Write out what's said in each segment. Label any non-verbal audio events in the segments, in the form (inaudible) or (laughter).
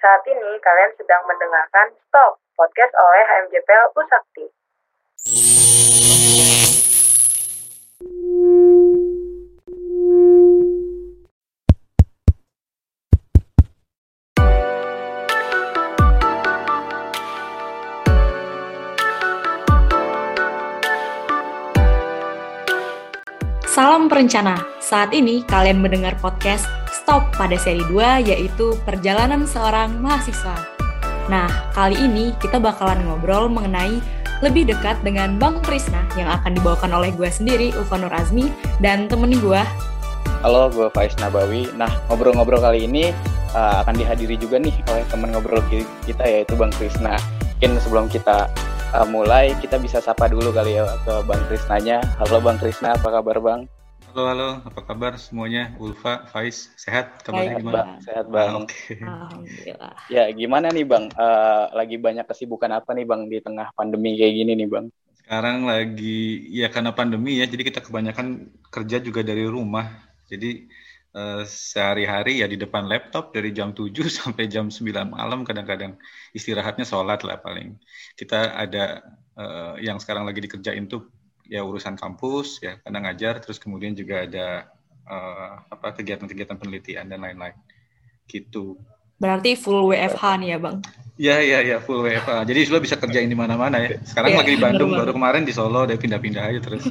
Saat ini kalian sedang mendengarkan Stop, podcast oleh HMJPL Usakti. Salam perencana. Saat ini kalian mendengar podcast Stop pada seri 2 yaitu Perjalanan Seorang Mahasiswa. Nah, kali ini kita bakalan ngobrol mengenai lebih dekat dengan Bang Krisna yang akan dibawakan oleh gue sendiri, Ulfa Nur Azmi, dan temen gue. Halo, gue Faiz Nabawi. Nah, ngobrol-ngobrol kali ini uh, akan dihadiri juga nih oleh teman ngobrol kita yaitu Bang Krisna. Mungkin sebelum kita uh, mulai kita bisa sapa dulu kali ya ke Bang Krisnanya. Halo Bang Krisna, apa kabar Bang? Halo, halo, apa kabar semuanya? Ulfa, Faiz, sehat? Kabarnya sehat, gimana? Bang. Sehat Bang. Ah, Oke. Alhamdulillah. Ya, gimana nih Bang? Uh, lagi banyak kesibukan apa nih Bang di tengah pandemi kayak gini nih Bang? Sekarang lagi, ya karena pandemi ya, jadi kita kebanyakan kerja juga dari rumah. Jadi eh, sehari-hari ya di depan laptop dari jam 7 (laughs) sampai jam 9 malam kadang-kadang istirahatnya sholat lah paling. Kita ada eh, yang sekarang lagi dikerjain tuh ya urusan kampus ya karena ngajar terus kemudian juga ada eh, apa kegiatan-kegiatan penelitian dan lain-lain gitu. Berarti full WFH nih ya, Bang? Ya, ya, ya, full WFA. Jadi sudah bisa kerjain di mana-mana ya. Sekarang Iya, lagi di Bandung, baru kemarin di Solo, udah pindah-pindah aja terus.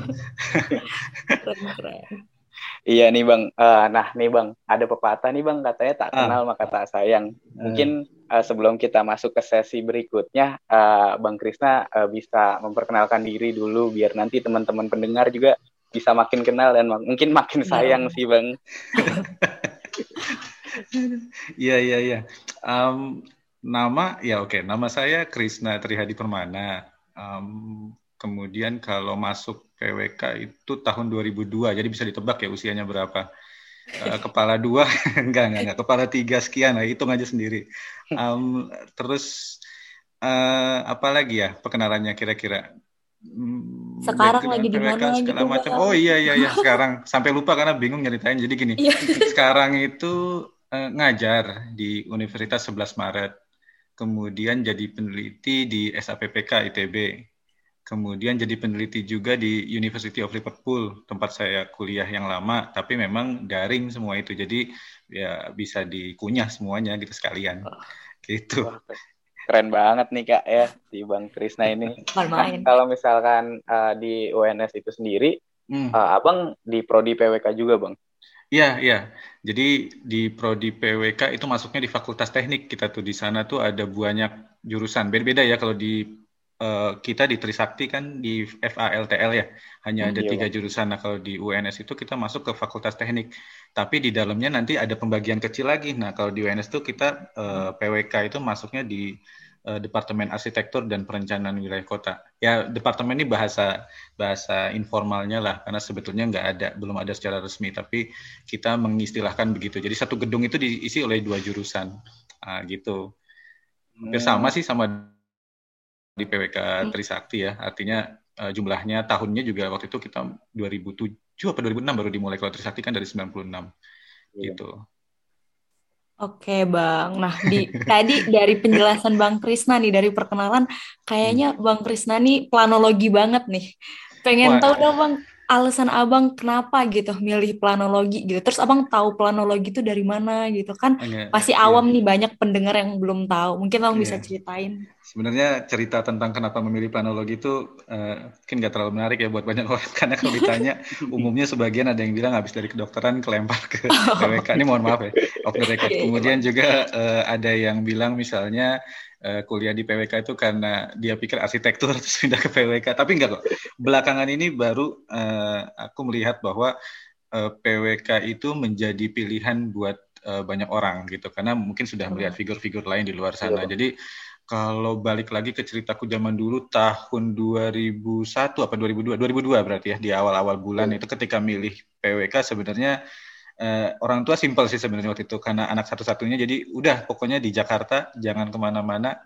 Iya nih Bang. Uh, nah nih Bang, ada pepatah nih Bang katanya tak Ah. kenal maka tak sayang. Mungkin uh, sebelum kita masuk ke sesi berikutnya, uh, Bang Krisna uh, bisa memperkenalkan diri dulu biar nanti teman-teman pendengar juga bisa makin kenal dan mak- mungkin makin sayang sih Bang. (laughs) Iya, iya, iya. Nama, ya oke, nama saya Krisna Trihadi Permana. Em, kemudian kalau masuk PWK itu tahun 2002, jadi bisa ditebak ya usianya berapa. Eh, kepala dua, (laughs) enggak, enggak, enggak, kepala tiga sekian, nah, hitung aja sendiri. Em, terus, eh, apa lagi ya perkenalannya kira-kira? Hmm, Sekarang background lagi di mana segala gitu, macam. Oh iya iya iya sekarang sampai lupa karena bingung nyeritain. Jadi gini, Iya. (laughs) sekarang itu eh, ngajar di Universitas 11 Maret, kemudian jadi peneliti di SAPPK ITB, kemudian jadi peneliti juga di University of Liverpool, tempat saya kuliah yang lama, tapi memang daring semua itu, jadi ya bisa dikunyah semuanya gitu sekalian, gitu. Wah, keren banget nih Kak ya di Bang Krisna ini. Nah, kalau misalkan uh, di UNS itu sendiri, Hmm. uh, Abang di prodi PWK juga Bang. Iya, iya. Jadi di prodi PWK itu masuknya di Fakultas Teknik kita tuh di sana tuh ada banyak jurusan. Beda-beda ya kalau di eh, kita di Trisakti kan di FALTL ya, hanya ada Iya, tiga jurusan. Nah kalau di UNS itu kita masuk ke Fakultas Teknik, tapi di dalamnya nanti ada pembagian kecil lagi. Nah kalau di UNS tuh kita eh, PWK itu masuknya di eh, Departemen Arsitektur dan Perencanaan Wilayah Kota. Ya departemen ini bahasa bahasa informalnya lah, karena sebetulnya nggak ada, belum ada secara resmi, tapi kita mengistilahkan begitu. Jadi satu gedung itu diisi oleh dua jurusan, Ah, gitu. Hampir Hmm. sama sih sama di PWK Trisakti ya. Artinya eh, jumlahnya tahunnya juga waktu itu kita 2007 apa 2006 baru dimulai kalau Trisakti kan dari 96 Iya. gitu. Oke, Bang. Nah, di tadi dari penjelasan Bang Krisna nih dari perkenalan, kayaknya Bang Krisna nih planologi banget nih. Pengen Wah. tahu dong, Bang, alasan Abang kenapa gitu milih planologi gitu. Terus Abang tahu planologi itu dari mana gitu kan? Hanya- Pasti iya. awam nih banyak pendengar yang belum tahu. Mungkin Abang bisa Iya. ceritain. Sebenarnya cerita tentang kenapa memilih planologi itu eh, mungkin nggak terlalu menarik ya buat banyak orang (laughs) karena kalau ditanya umumnya sebagian ada yang bilang habis dari kedokteran kelempar ke (laughs) PWK ini mohon maaf ya off the record. Kemudian juga eh, ada yang bilang misalnya eh, kuliah di PWK itu karena dia pikir arsitektur (laughs) terus pindah ke PWK tapi enggak kok. Belakangan ini baru eh, aku melihat bahwa eh, PWK itu menjadi pilihan buat banyak orang gitu karena mungkin sudah melihat figur-figur lain di luar sana. Iya. Jadi kalau balik lagi ke ceritaku zaman dulu tahun 2001 apa 2002 2002 berarti ya di awal-awal bulan itu ketika milih PWK sebenarnya eh, orang tua simpel sih sebenarnya waktu itu karena anak satu-satunya. Jadi udah pokoknya di Jakarta jangan ke mana-mana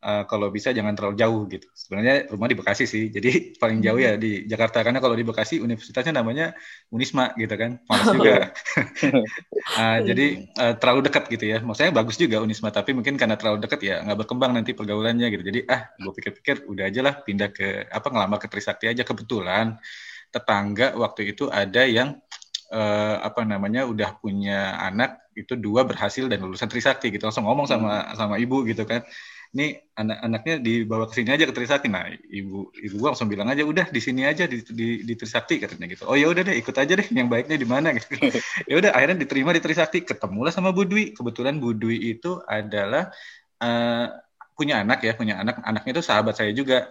uh, kalau bisa jangan terlalu jauh gitu. Sebenarnya rumah di Bekasi sih, jadi (laughs) paling jauh ya di Jakarta karena kalau di Bekasi universitasnya namanya Unisma gitu kan, panas juga. uh, (laughs) jadi uh, terlalu dekat gitu ya. Maksudnya bagus juga Unisma, tapi mungkin karena terlalu dekat ya nggak berkembang nanti pergaulannya gitu. Jadi ah, gue pikir-pikir udah aja lah pindah ke apa ngelamar ke Trisakti aja kebetulan tetangga waktu itu ada yang uh, apa namanya udah punya anak itu dua berhasil dan lulusan Trisakti gitu langsung ngomong sama hmm. sama ibu gitu kan ini anak-anaknya dibawa ke sini aja ke Trisakti. Nah, ibu ibu gua langsung bilang aja udah di sini aja di, di, di Trisakti katanya gitu. Oh ya udah deh ikut aja deh yang baiknya di mana gitu. (laughs) ya udah akhirnya diterima di Trisakti, ketemulah sama Bu Dwi. Kebetulan Bu Dwi itu adalah uh, punya anak ya, punya anak. Anaknya itu sahabat saya juga.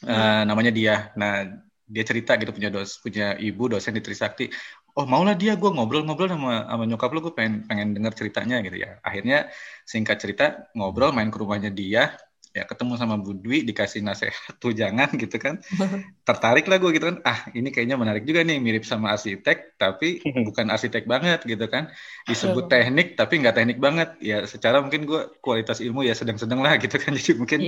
Uh, hmm. namanya dia. Nah, dia cerita gitu punya dos punya ibu dosen di Trisakti oh maulah dia gue ngobrol-ngobrol sama sama nyokap lo gue pengen pengen dengar ceritanya gitu ya. Akhirnya singkat cerita ngobrol main ke rumahnya dia ya ketemu sama Bu Dwi dikasih nasihat tuh jangan gitu kan. (laughs) Tertarik lah gue gitu kan. Ah ini kayaknya menarik juga nih mirip sama arsitek tapi (laughs) bukan arsitek banget gitu kan. Disebut teknik tapi nggak teknik banget. Ya secara mungkin gue kualitas ilmu ya sedang-sedang lah gitu kan. (laughs) Jadi mungkin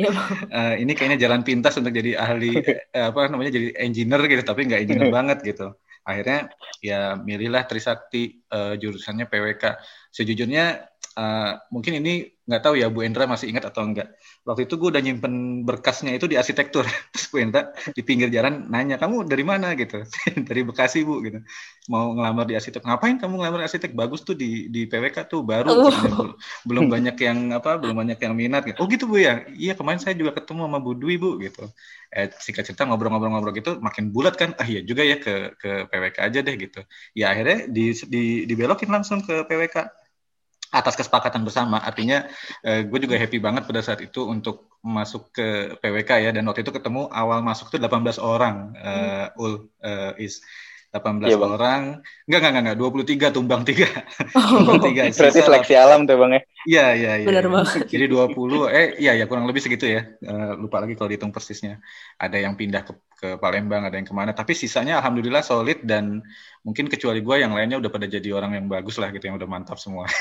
uh, ini kayaknya jalan pintas untuk jadi ahli uh, apa namanya jadi engineer gitu tapi nggak engineer banget gitu akhirnya ya milihlah Trisakti uh, jurusannya PWK sejujurnya uh, mungkin ini nggak tahu ya Bu Endra masih ingat atau enggak. Waktu itu gue udah nyimpen berkasnya itu di arsitektur. (laughs) Terus Bu Endra di pinggir jalan nanya, kamu dari mana gitu? (laughs) dari Bekasi Bu gitu. Mau ngelamar di arsitek. Ngapain kamu ngelamar di arsitek? Bagus tuh di di PWK tuh baru. Oh. Gitu. Belum banyak yang apa? Belum banyak yang minat. Gitu. Oh gitu Bu ya? Iya kemarin saya juga ketemu sama Bu Dwi Bu gitu. Eh, singkat cerita ngobrol-ngobrol-ngobrol gitu makin bulat kan. Ah iya juga ya ke ke PWK aja deh gitu. Ya akhirnya di, di dibelokin langsung ke PWK atas kesepakatan bersama. Artinya uh, gue juga happy banget pada saat itu untuk masuk ke PWK ya dan waktu itu ketemu awal masuk tuh 18 orang uh, hmm. ul uh, is 18 iya, orang. Enggak, enggak, enggak, enggak, 23 tumbang 3. (laughs) Oh, tumbang 3. Berarti seleksi alam tuh, Bang ya? Iya, iya, iya. Benar banget. Jadi 20, eh iya ya kurang lebih segitu ya. Uh, lupa lagi kalau dihitung persisnya. Ada yang pindah ke, ke Palembang, ada yang ke mana. Tapi sisanya alhamdulillah solid dan mungkin kecuali gue yang lainnya udah pada jadi orang yang bagus lah gitu, yang udah mantap semua. (laughs)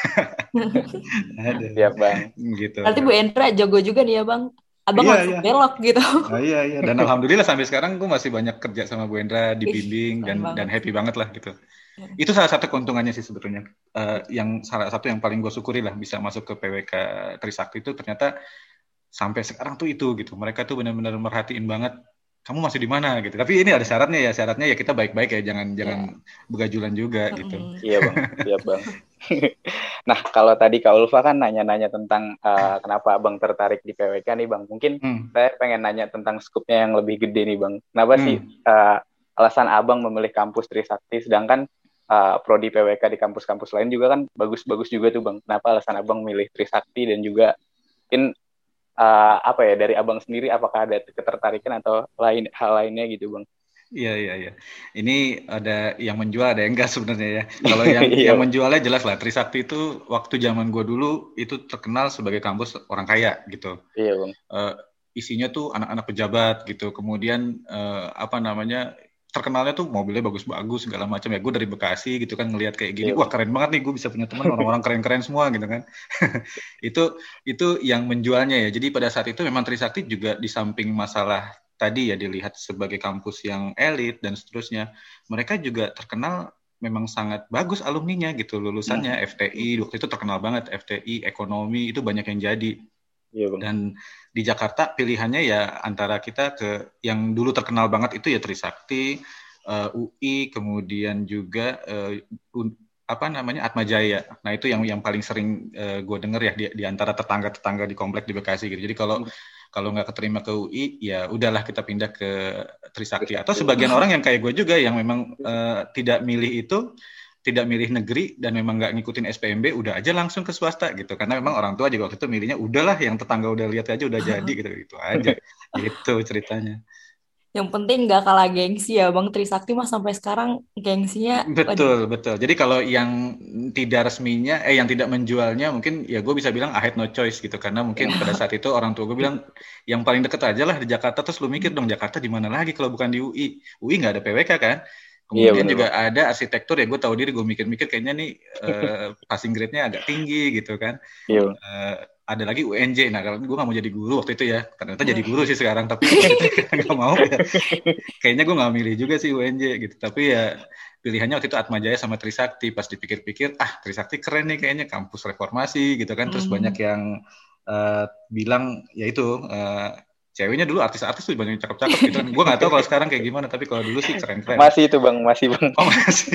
Iya, Bang. Gitu. Berarti Bu Endra jago juga nih ya, Bang abang iya, langsung iya. belok gitu. Oh, iya iya dan (laughs) alhamdulillah sampai sekarang gue masih banyak kerja sama Bu Endra dibimbing dan dan happy banget lah gitu. Ya. Itu salah satu keuntungannya sih sebetulnya. Uh, yang salah satu yang paling gue syukuri lah bisa masuk ke PWK Trisakti itu ternyata sampai sekarang tuh itu gitu. Mereka tuh benar-benar merhatiin banget kamu masih di mana gitu. Tapi ini ada syaratnya ya, syaratnya ya kita baik-baik ya, jangan yeah. jangan begajulan juga gitu. Iya bang, iya bang. (laughs) nah kalau tadi Kak Ulfa kan nanya-nanya tentang uh, kenapa abang tertarik di PWK nih bang. Mungkin hmm. saya pengen nanya tentang skupnya yang lebih gede nih bang. Kenapa hmm. sih uh, alasan abang memilih kampus Trisakti, sedangkan uh, prodi PWK di kampus-kampus lain juga kan bagus-bagus juga tuh bang. Kenapa alasan abang milih Trisakti dan juga mungkin uh, apa ya dari abang sendiri apakah ada ketertarikan atau lain hal lainnya gitu bang? Iya iya iya. Ini ada yang menjual ada yang enggak sebenarnya ya. Kalau (laughs) yang iya. yang menjualnya jelas lah. Trisakti itu waktu zaman gua dulu itu terkenal sebagai kampus orang kaya gitu. Iya bang. Uh, isinya tuh anak-anak pejabat gitu. Kemudian uh, apa namanya terkenalnya tuh mobilnya bagus-bagus segala macam ya gue dari Bekasi gitu kan ngelihat kayak gini yeah. wah keren banget nih gue bisa punya teman orang-orang keren-keren semua gitu kan (laughs) itu itu yang menjualnya ya jadi pada saat itu memang Trisakti juga di samping masalah tadi ya dilihat sebagai kampus yang elit dan seterusnya mereka juga terkenal memang sangat bagus alumninya gitu lulusannya hmm. FTI waktu itu terkenal banget FTI ekonomi itu banyak yang jadi Iya, bang. Dan di Jakarta pilihannya ya antara kita ke yang dulu terkenal banget itu ya Trisakti, uh, eh, UI, kemudian juga uh, apa namanya Atma Jaya. Nah itu yang yang paling sering uh, eh, gue denger ya di, di antara tetangga-tetangga di komplek di Bekasi gitu. Jadi kalau hmm. kalau nggak keterima ke UI ya udahlah kita pindah ke Trisakti. Atau sebagian orang yang kayak gue juga yang memang uh, tidak milih itu tidak milih negeri dan memang nggak ngikutin SPMB udah aja langsung ke swasta gitu. Karena memang orang tua juga waktu itu milihnya udahlah yang tetangga udah lihat aja udah (laughs) jadi gitu. Gitu aja. Gitu ceritanya. Yang penting nggak kalah gengsi ya Bang Trisakti mah sampai sekarang gengsinya betul waduh. betul. Jadi kalau yang tidak resminya eh yang tidak menjualnya mungkin ya gue bisa bilang I had no choice gitu. Karena mungkin pada saat itu orang tua gue bilang yang paling deket aja lah di Jakarta terus lu mikir dong Jakarta di mana lagi kalau bukan di UI UI nggak ada PWK kan Kemudian Iya, juga ada arsitektur ya gue tahu diri gue mikir-mikir kayaknya nih eh, (laughs) passing grade-nya agak tinggi gitu kan. Iya. Eh, ada lagi UNJ. Nah, kalau gue nggak mau jadi guru waktu itu ya. Ternyata jadi guru sih sekarang, tapi (laughs) nggak mau ya. Kayaknya gue nggak milih juga sih UNJ gitu. Tapi ya pilihannya waktu itu Atmajaya sama Trisakti. Pas dipikir-pikir, ah Trisakti keren nih kayaknya kampus reformasi gitu kan. Terus Hmm. banyak yang eh, bilang ya itu ceweknya dulu artis-artis tuh banyak yang cakep-cakep gitu (laughs) kan. Gue nggak tahu kalau sekarang kayak gimana, tapi kalau dulu sih keren-keren. Masih itu bang, masih bang. Oh masih.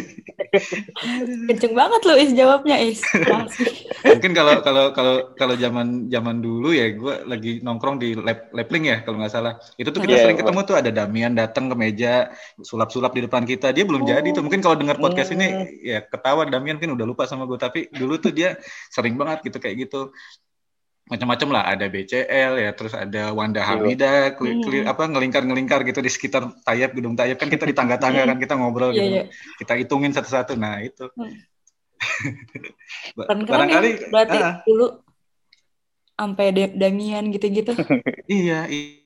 Kenceng banget lo Is jawabnya Is. Masih. Mungkin kalau kalau kalau kalau zaman zaman dulu ya gue lagi nongkrong di lab labling ya kalau nggak salah. Itu tuh kita Iya, sering Bang. ketemu tuh ada Damian datang ke meja sulap-sulap di depan kita. Dia belum Oh. jadi tuh. Mungkin kalau dengar podcast Hmm. ini ya ketawa Damian kan udah lupa sama gue. Tapi dulu tuh dia sering banget gitu kayak gitu. Macam-macam lah ada BCL ya terus ada Wanda Iya. Hamida keli- Hmm. keli- apa ngelingkar-ngelingkar gitu di sekitar Tayap gedung Tayap kan kita di tangga-tangga kan kita ngobrol Iya, gitu. iya. Kita hitungin satu-satu. Nah, itu. (laughs) Hmm. Ya, Barangkali berarti ah, dulu sampai Da- Damian gitu-gitu. (laughs) Iya, i-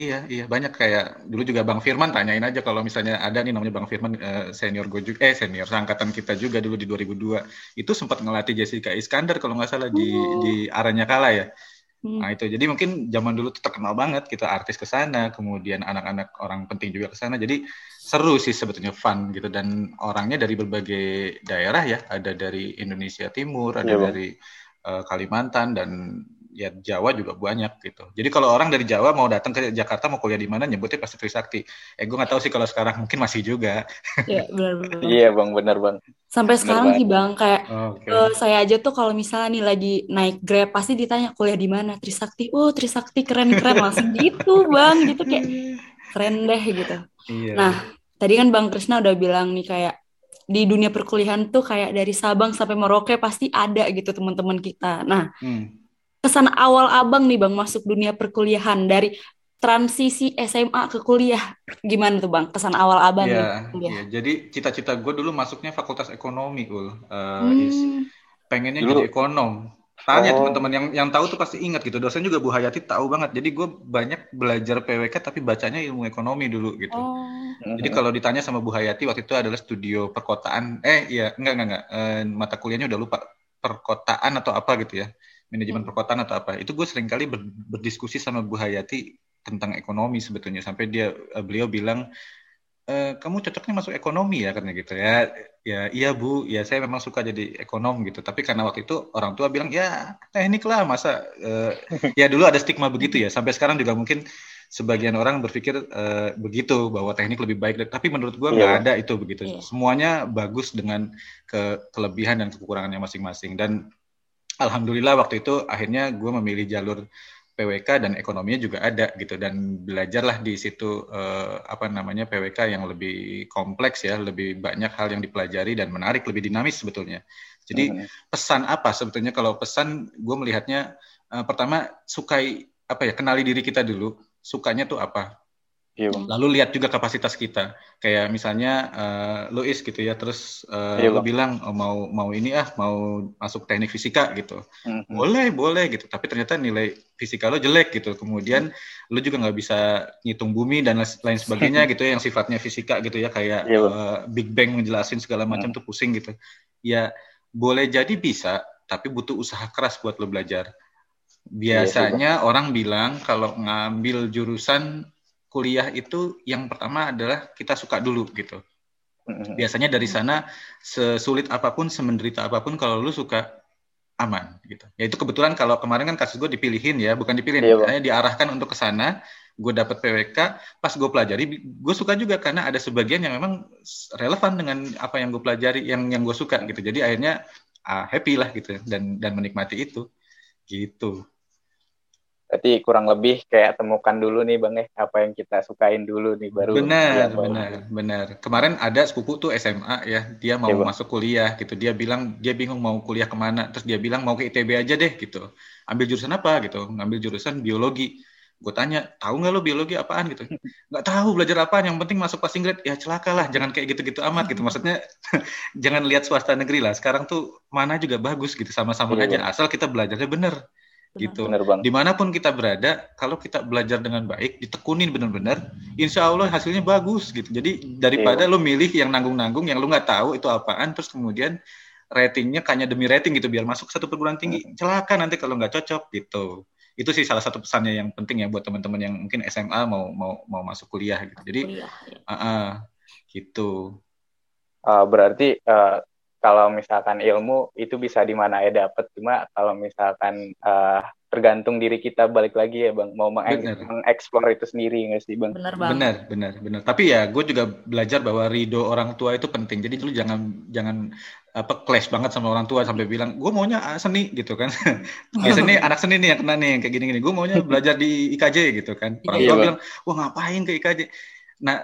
iya, iya banyak kayak dulu juga Bang Firman tanyain aja kalau misalnya ada nih namanya Bang Firman eh, senior gue juga, eh senior angkatan kita juga dulu di 2002 itu sempat ngelatih Jessica Iskandar kalau nggak salah di Oh. di Aranya Kala ya. Hmm. Nah itu jadi mungkin zaman dulu tuh terkenal banget kita artis ke sana, kemudian anak-anak orang penting juga ke sana. Jadi seru sih sebetulnya fun gitu dan orangnya dari berbagai daerah ya, ada dari Indonesia Timur, ada Bang. dari eh, Kalimantan dan ya Jawa juga banyak gitu. Jadi kalau orang dari Jawa mau datang ke Jakarta mau kuliah di mana nyebutnya pasti Trisakti. Eh gue nggak tahu sih kalau sekarang mungkin masih juga. Iya, benar-benar. Iya bang, benar bang. Sampai Bener sekarang banget. sih Bang kayak Oke. eh, saya aja tuh kalau misalnya nih lagi naik Grab pasti ditanya kuliah di mana Trisakti. Oh, Trisakti keren-keren langsung gitu, Bang. Gitu kayak keren deh gitu. Iya. Nah, tadi kan Bang Krisna udah bilang nih kayak di dunia perkuliahan tuh kayak dari Sabang sampai Merauke pasti ada gitu teman-teman kita. Nah, Hmm. Kesan awal Abang nih Bang masuk dunia perkuliahan dari transisi SMA ke kuliah gimana tuh Bang? Kesan awal Abang nih Iya, kuliah. iya. Jadi cita-cita gue dulu masuknya Fakultas Ekonomi, ul. Eh, Is. Hmm. pengennya Dulu. jadi ekonom. Tanya Oh. teman-teman yang yang tahu tuh pasti ingat gitu. Dosen juga Bu Hayati tahu banget. Jadi gue banyak belajar PWK tapi bacanya ilmu ekonomi dulu gitu. Oh. Jadi kalau ditanya sama Bu Hayati waktu itu adalah studio perkotaan. Eh iya, enggak enggak enggak. Eh, mata kuliahnya udah lupa perkotaan atau apa gitu ya. Manajemen Hmm. perkotaan atau apa. Itu gue sering kali ber- berdiskusi sama Bu Hayati tentang ekonomi sebetulnya sampai dia eh, beliau bilang "Eh, kamu cocoknya masuk ekonomi ya karena gitu ya ya iya bu ya saya memang suka jadi ekonom gitu tapi karena waktu itu orang tua bilang ya teknik lah masa eh, ya dulu ada stigma begitu ya sampai sekarang juga mungkin sebagian orang berpikir eh, begitu bahwa teknik lebih baik tapi menurut gua Iya, nggak Bang. ada itu begitu Iya. semuanya bagus dengan ke kelebihan dan kekurangannya masing-masing dan alhamdulillah waktu itu akhirnya gua memilih jalur PWK dan ekonominya juga ada gitu. Dan belajarlah di situ eh, apa namanya PWK yang lebih kompleks ya lebih banyak hal yang dipelajari dan menarik lebih dinamis sebetulnya. Jadi Mhm. pesan apa sebetulnya? Kalau pesan gue melihatnya eh, pertama sukai apa ya kenali diri kita dulu. Sukanya tuh apa Iya bang. lalu lihat juga kapasitas kita. Kayak misalnya eh, Luis gitu ya terus eh, Iya, lu bilang oh, mau mau ini ah mau masuk teknik fisika gitu. Mhm. boleh boleh gitu. Tapi ternyata nilai fisika lo jelek gitu. Kemudian lo juga nggak bisa ngitung bumi dan lain sebagainya (laughs) gitu ya yang sifatnya fisika gitu ya. Kayak Iya, eh, Big Bang ngejelasin segala macam tuh pusing gitu. Ya boleh jadi bisa tapi butuh usaha keras buat lo belajar. Biasanya orang bilang kalau ngambil jurusan kuliah itu yang pertama adalah kita suka dulu gitu. Mhm. biasanya dari sana sesulit apa pun semenderita apa pun kalau lu suka aman gitu. Ya itu kebetulan kalau kemarin kan kasus gue dipilihin ya bukan dipilihin Iya, Bang. hanya diarahkan untuk ke sana. Gue dapat PWK pas gue pelajari gue suka juga karena ada sebagian yang memang relevan dengan apa yang gue pelajari yang yang gue suka gitu. Jadi akhirnya ah, happy lah gitu dan dan menikmati itu. Gitu Berarti kurang lebih kayak temukan dulu nih bang ya apa yang kita sukain dulu nih baru. benar benar benar. Kemarin ada sepupu tuh SMA ya dia mau Bang. masuk kuliah gitu. Dia bilang dia bingung mau kuliah ke mana. Terus dia bilang mau ke ITB aja deh gitu. Ambil jurusan apa? gitu. Ngambil jurusan biologi. Gue tanya tahu nggak lo biologi apaan? gitu. Nggak tahu belajar apaan? Yang penting masuk passing grade. Ya celaka lah jangan kayak gitu-gitu amat gitu. Maksudnya (laughs) jangan lihat swasta negeri lah. Sekarang tuh mana juga bagus gitu sama-sama Iya, aja. Asal kita belajarnya bener gitu. Bener bang. Di mana pun kita berada, kalau kita belajar dengan baik, ditekunin benar-benar, insya Allah hasilnya bagus gitu. Jadi daripada Iya. lo milih yang nanggung-nanggung, yang lo nggak tahu itu apaan, terus kemudian ratingnya hanya demi rating gitu, biar masuk satu perguruan tinggi, celaka nanti kalau nggak cocok gitu. Itu sih salah satu pesannya yang penting ya buat teman-teman yang mungkin SMA mau mau mau masuk kuliah gitu. Jadi Kuliah, ya. ah, ah, gitu. Uh, berarti uh, kalau misalkan ilmu itu bisa di mana ya dapat cuma kalau misalkan uh, tergantung diri kita balik lagi ya bang mau meng- mengeksplor itu sendiri nggak sih bang Bener banget. Benar, benar, benar. Tapi ya gue juga belajar bahwa ridho orang tua itu penting. Jadi lu jangan jangan apa clash banget sama orang tua sampai bilang gue maunya seni gitu kan. ya (laughs) seni anak seni nih yang kena nih yang kayak gini-gini. Gue maunya belajar di IKJ gitu kan. Orang Iya, tua Bang. bilang wah ngapain ke IKJ. Nah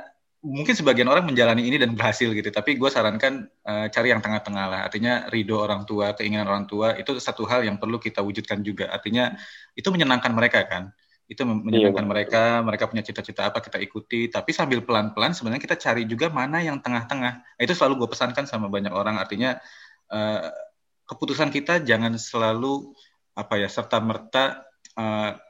mungkin sebagian orang menjalani ini dan berhasil gitu. Tapi gue sarankan eh, cari yang tengah-tengah lah. Artinya ridho orang tua, keinginan orang tua itu satu hal yang perlu kita wujudkan juga. Artinya itu menyenangkan mereka kan itu mem- menyenangkan Bang. mereka, mereka punya cita-cita apa kita ikuti, tapi sambil pelan-pelan sebenarnya kita cari juga mana yang tengah-tengah. Nah, itu selalu gue pesankan sama banyak orang, artinya eh, keputusan kita jangan selalu apa ya serta merta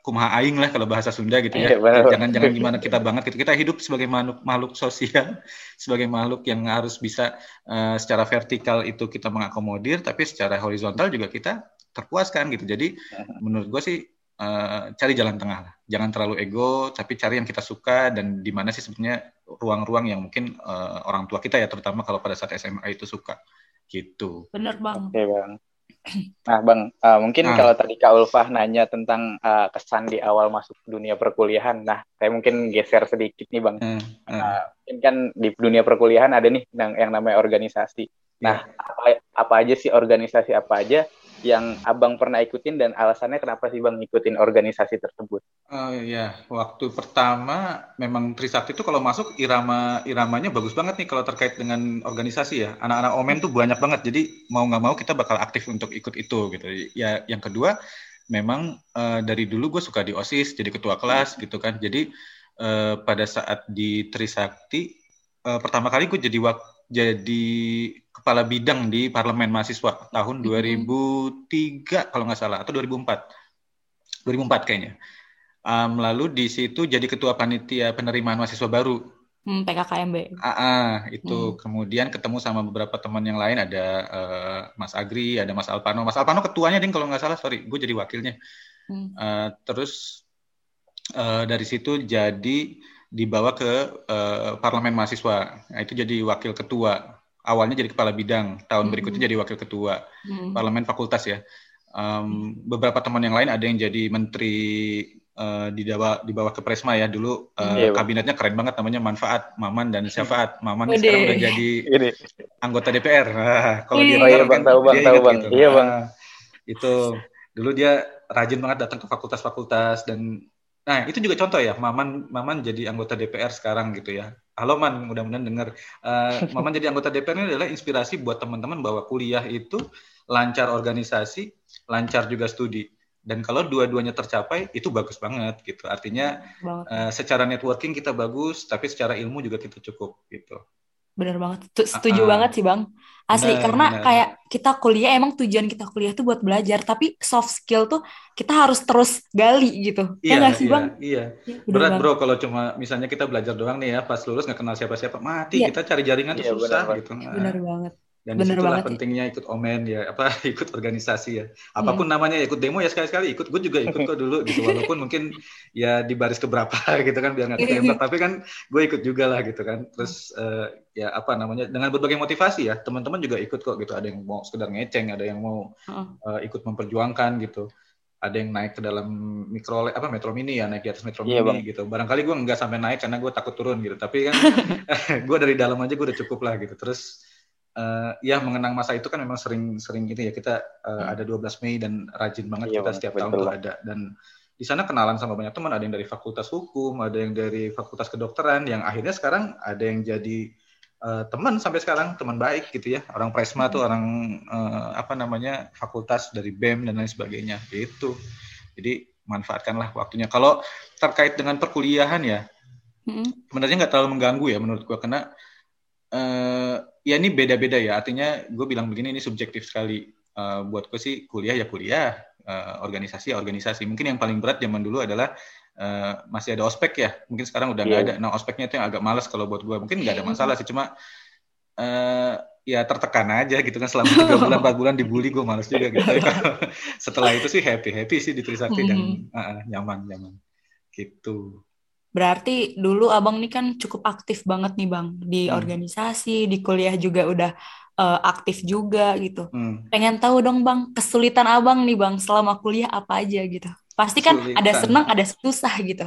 kumaha aing lah kalau bahasa Sunda gitu ya. Iya, benar. jangan jangan gimana kita banget gitu. Kita hidup sebagai makhluk makhluk sosial, (laughs) sebagai makhluk yang harus bisa eh, secara vertikal itu kita mengakomodir, tapi secara horizontal juga kita terpuaskan gitu. Jadi menurut gue sih eh, cari jalan tengah lah. Jangan terlalu ego, tapi cari yang kita suka dan di mana sih sebenarnya ruang-ruang yang mungkin eh, orang tua kita ya, terutama kalau pada saat SMA itu suka gitu. Bener bang. Oke bang. Nah bang, uh, mungkin Ah. kalau tadi Kak Ulfah nanya tentang uh, kesan di awal masuk dunia perkuliahan, nah saya mungkin geser sedikit nih bang. Eh, eh, Uh, mungkin kan di dunia perkuliahan ada nih yang, yang namanya organisasi. Nah, apa, apa aja sih organisasi apa aja yang abang pernah ikutin dan alasannya kenapa sih bang ngikutin organisasi tersebut? Oh iya, waktu pertama memang Trisakti itu kalau masuk irama iramanya bagus banget nih kalau terkait dengan organisasi ya. Anak-anak Omen tuh banyak banget, jadi mau nggak mau kita bakal aktif untuk ikut itu gitu. Ya, yang kedua memang eh, dari dulu gue suka di OSIS, jadi ketua kelas gitu kan. Jadi eh, pada saat di Trisakti eh, pertama kali gue jadi wak jadi kepala bidang di parlemen mahasiswa tahun 2003 kalau nggak salah atau 2004 2004 kayaknya. Um, lalu di situ jadi ketua panitia penerimaan mahasiswa baru. Hmm, PKKMB. AA Hmm. itu. Kemudian ketemu sama beberapa teman yang lain ada eh, Mas Agri ada Mas Alpano. Mas Alpano ketuanya ding kalau nggak salah. Sorry gue jadi wakilnya. Hmm. Eh, terus eh, dari situ jadi dibawa ke eh, parlemen mahasiswa. Nah, itu jadi wakil ketua awalnya jadi kepala bidang tahun Hmm. berikutnya jadi wakil ketua Hmm. parlemen fakultas ya. Em, beberapa teman yang lain ada yang jadi menteri eh, di bawah di bawah Kepresma ya dulu eh, Iya, Bang. kabinetnya keren banget namanya Manfaat Maman dan Syafaat Maman Wede. sekarang udah jadi Ini. anggota DPR. (laughs) Kalau dia Oh iya, tahu Bang, tahu, Bang, dia tahu, ingat Bang. gitu. Iya, Bang. Ah, itu dulu dia rajin banget datang ke fakultas-fakultas dan nah itu juga contoh ya Maman Maman jadi anggota DPR sekarang gitu ya. Halo Man, mudah-mudahan dengar. Eh, Maman jadi anggota DPR ini adalah inspirasi buat teman-teman bahwa kuliah itu lancar organisasi, lancar juga studi. Dan kalau dua-duanya tercapai itu bagus banget gitu. Artinya Banget. eh, secara networking kita bagus, tapi secara ilmu juga kita cukup gitu. Bener banget. Tu- Setuju ah. banget sih bang. Asli Bener, karena bener. kayak kita kuliah emang tujuan kita kuliah tuh buat belajar, tapi soft skill tuh kita harus terus gali gitu. ya Iya, nggak sih iya, bang? iya. Iya, bener Berat banget. bro kalau cuma misalnya kita belajar doang nih ya, pas lulus nggak kenal siapa-siapa, mati. Iya. Kita cari jaringan tuh Iya, susah benar, gitu. Nah, Bener banget. Dan bener di situlah banget pentingnya ikut omen ya, apa (laughs) ikut organisasi ya. Iya. Apa pun namanya, ikut demo ya sekali-sekali ikut. Gue juga ikut kok dulu gitu, walaupun mungkin ya di baris keberapa (laughs) gitu kan biar nggak Iya, ketembak. Tapi kan gue ikut juga lah gitu kan. Terus eh, ya apa namanya dengan berbagai motivasi ya, teman-teman juga ikut kok gitu. Ada yang mau sekedar ngeceng, ada yang mau eh, ikut memperjuangkan gitu. Ada yang naik ke dalam mikro apa metro mini ya naik di atas metro Iya, mini gitu. Barangkali gue nggak sampai naik karena gue takut turun gitu. Tapi kan (laughs) gue dari dalam aja gue udah cukup lah gitu. Terus eh, ya mengenang masa itu kan memang sering-sering gitu ya. Kita eh, ada 12 Mei dan rajin banget Iya, kita setiap betul, tahun tuh ada. Dan di sana kenalan sama banyak teman. Ada yang dari fakultas hukum ada yang dari fakultas kedokteran. Yang akhirnya sekarang ada yang jadi eh, teman sampai sekarang teman baik gitu ya. Orang presma tuh orang eh, apa namanya fakultas dari bem dan lain sebagainya. Gitu. Jadi manfaatkanlah waktunya. Kalau terkait dengan perkuliahan ya Mm-mm. sebenarnya nggak terlalu mengganggu ya menurut gua. Karena eh ya ini beda-beda ya artinya gue bilang begini ini subjektif sekali Eh, buat gue sih kuliah ya kuliah uh, organisasi ya organisasi. Mungkin yang paling berat zaman dulu adalah uh, masih ada ospek ya. Mungkin sekarang udah nggak yeah. ada. Nah ospeknya itu yang agak malas kalau buat gue. Mungkin nggak ada masalah sih, cuma uh, ya tertekan aja gitu kan selama tiga bulan empat bulan dibully gue males juga gitu. (laughs) Setelah itu sih happy happy sih di Trisakti dan uh, nyaman nyaman gitu. Berarti dulu abang nih kan cukup aktif banget nih bang di hmm. organisasi, di kuliah juga udah uh, aktif juga gitu. Hmm. Pengen tahu dong bang kesulitan abang nih bang selama kuliah apa aja gitu. Pasti kan Sulitan. ada senang, ada susah gitu.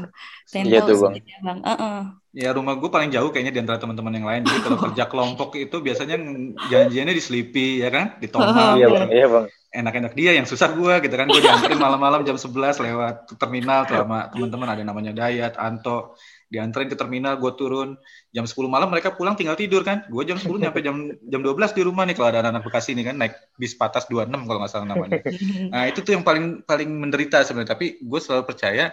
Pengen iya tuh, bang. bang. Uh -uh. Ya rumah gue paling jauh kayaknya di antara teman-teman yang lain. Jadi kalau kerja kelompok itu biasanya janjiannya di Sleepy ya kan, di Tomahawk. Iya bang, iya bang. Enak-enak dia yang susah gue gitu kan. Gue diantarin malam-malam jam 11 lewat terminal tuh sama teman-teman ada namanya Dayat, Anto diantarin ke terminal gue turun. Jam 10 malam mereka pulang tinggal tidur kan? Gue jam 10 nyampe jam jam 12 di rumah nih kalau ada anak-anak Bekasi nih kan? Naik bis patas 26 kalau nggak salah namanya. Nah itu tuh yang paling paling menderita sebenarnya. Tapi gue selalu percaya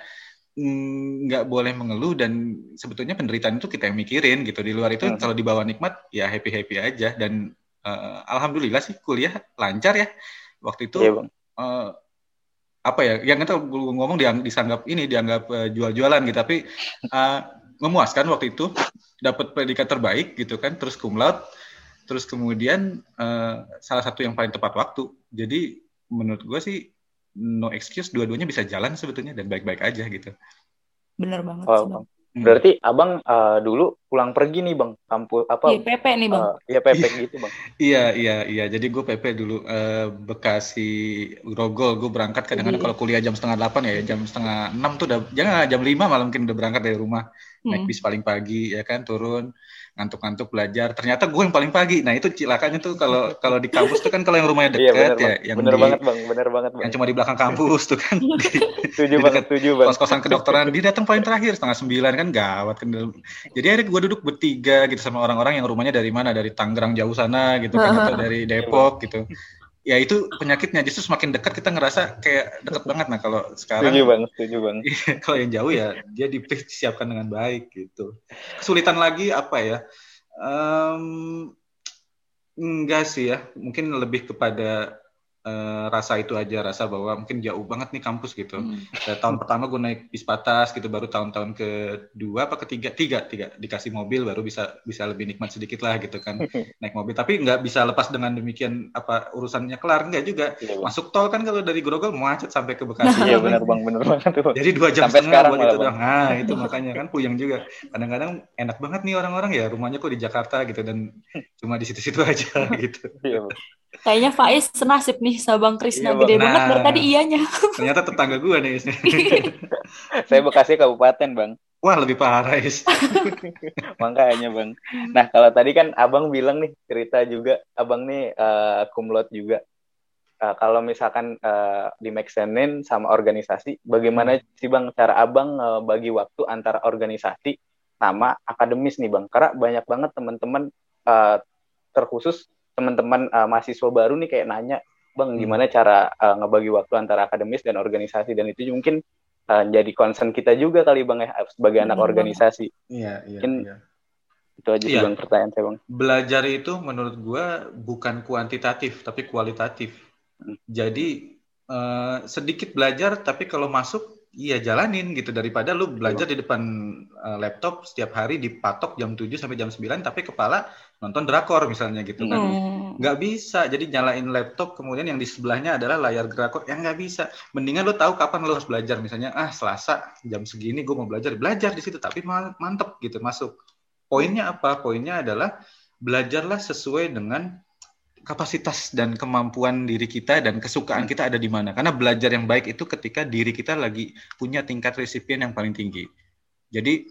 mm, nggak mm, boleh mengeluh dan sebetulnya penderitaan itu kita yang mikirin gitu. Di luar itu hmm. kalau dibawa nikmat ya happy happy aja. Dan uh, alhamdulillah sih kuliah lancar ya. Waktu itu iya, uh, apa ya yang kita ngomong diang, disanggap ini dianggap uh, jual-jualan gitu tapi uh, memuaskan waktu itu dapat predikat terbaik gitu kan terus cum laude terus kemudian uh, salah satu yang paling tepat waktu jadi menurut gue sih no excuse dua-duanya bisa jalan sebetulnya dan baik-baik aja gitu bener banget oh. Berarti abang uh, dulu pulang pergi nih bang, kampus apa? Iya PP nih bang. Uh, iya PP (laughs) gitu bang. iya iya iya. Jadi gue PP dulu uh, Bekasi Grogol. Gue berangkat kadang-kadang kalau kuliah jam setengah delapan ya, jam setengah enam tuh udah jangan jam lima malah mungkin udah berangkat dari rumah hmm. naik bis paling pagi ya kan turun ngantuk-ngantuk belajar. Ternyata gue yang paling pagi. Nah itu cilakanya tuh kalau kalau di kampus tuh kan kalau yang rumahnya (laughs) iya, dekat iya, ya, yang bener di, banget bang, bener banget bang. Yang cuma di belakang kampus tuh kan. (laughs) tujuh (laughs) banget, tujuh bang. Kos-kosan kedokteran dia datang paling terakhir setengah sembilan kan gawat kan. Jadi akhirnya gue duduk bertiga gitu sama orang-orang yang rumahnya dari mana dari Tangerang jauh sana gitu kan atau dari Depok gitu ya itu penyakitnya. Justru semakin dekat kita ngerasa kayak dekat banget. Nah kalau sekarang setuju banget setuju banget (laughs) kalau yang jauh ya dia disiapkan dengan baik gitu. Kesulitan lagi apa ya? Um, enggak sih ya, mungkin lebih kepada uh, rasa itu aja rasa bahwa mungkin jauh banget nih kampus gitu. Hmm. tahun pertama gue naik bis patas gitu, baru tahun-tahun kedua apa ketiga tiga tiga dikasih mobil baru bisa bisa lebih nikmat sedikit lah gitu kan (laughs) naik mobil. Tapi nggak bisa lepas dengan demikian apa urusannya kelar nggak juga. Ya, Masuk tol kan kalau dari Grogol macet sampai ke Bekasi. (laughs) Iya benar bang benar banget tuh. Jadi dua jam sampai setengah buat itu doang. Nah itu (laughs) makanya kan puyeng juga. Kadang-kadang enak banget nih orang-orang ya rumahnya kok di Jakarta gitu dan cuma di situ-situ aja gitu. Iya, Kayaknya Faiz senasib nih sama Bang Krisna. Iya, Gede nah, banget dari tadi iyanya. Ternyata tetangga gue nih. (laughs) Saya Bekasi Kabupaten, Bang. Wah, lebih parah, Is. (laughs) Makanya, Bang. Nah, kalau tadi kan Abang bilang nih, cerita juga, Abang nih uh, kumlot juga. Uh, kalau misalkan uh, di Maxenin sama organisasi, bagaimana hmm. sih Bang cara Abang uh, bagi waktu antara organisasi sama akademis nih, Bang? Karena banyak banget teman-teman uh, terkhusus teman-teman uh, mahasiswa baru nih kayak nanya, bang hmm. gimana cara uh, ngebagi waktu antara akademis dan organisasi dan itu mungkin uh, jadi concern kita juga kali bang ya sebagai anak hmm. organisasi. Iya iya. Mungkin iya. itu aja iya. bang pertanyaan saya bang. Belajar itu menurut gua bukan kuantitatif tapi kualitatif. Hmm. Jadi uh, sedikit belajar tapi kalau masuk Iya jalanin gitu daripada lu belajar di depan uh, laptop setiap hari dipatok jam 7 sampai jam 9 tapi kepala nonton drakor misalnya gitu kan. Hmm. Nggak bisa. Jadi nyalain laptop kemudian yang di sebelahnya adalah layar drakor yang nggak bisa. Mendingan lu tahu kapan lu harus belajar misalnya ah Selasa jam segini gue mau belajar belajar di situ tapi mantep gitu masuk. Poinnya apa? Poinnya adalah belajarlah sesuai dengan kapasitas dan kemampuan diri kita dan kesukaan kita ada di mana. Karena belajar yang baik itu ketika diri kita lagi punya tingkat resipien yang paling tinggi. Jadi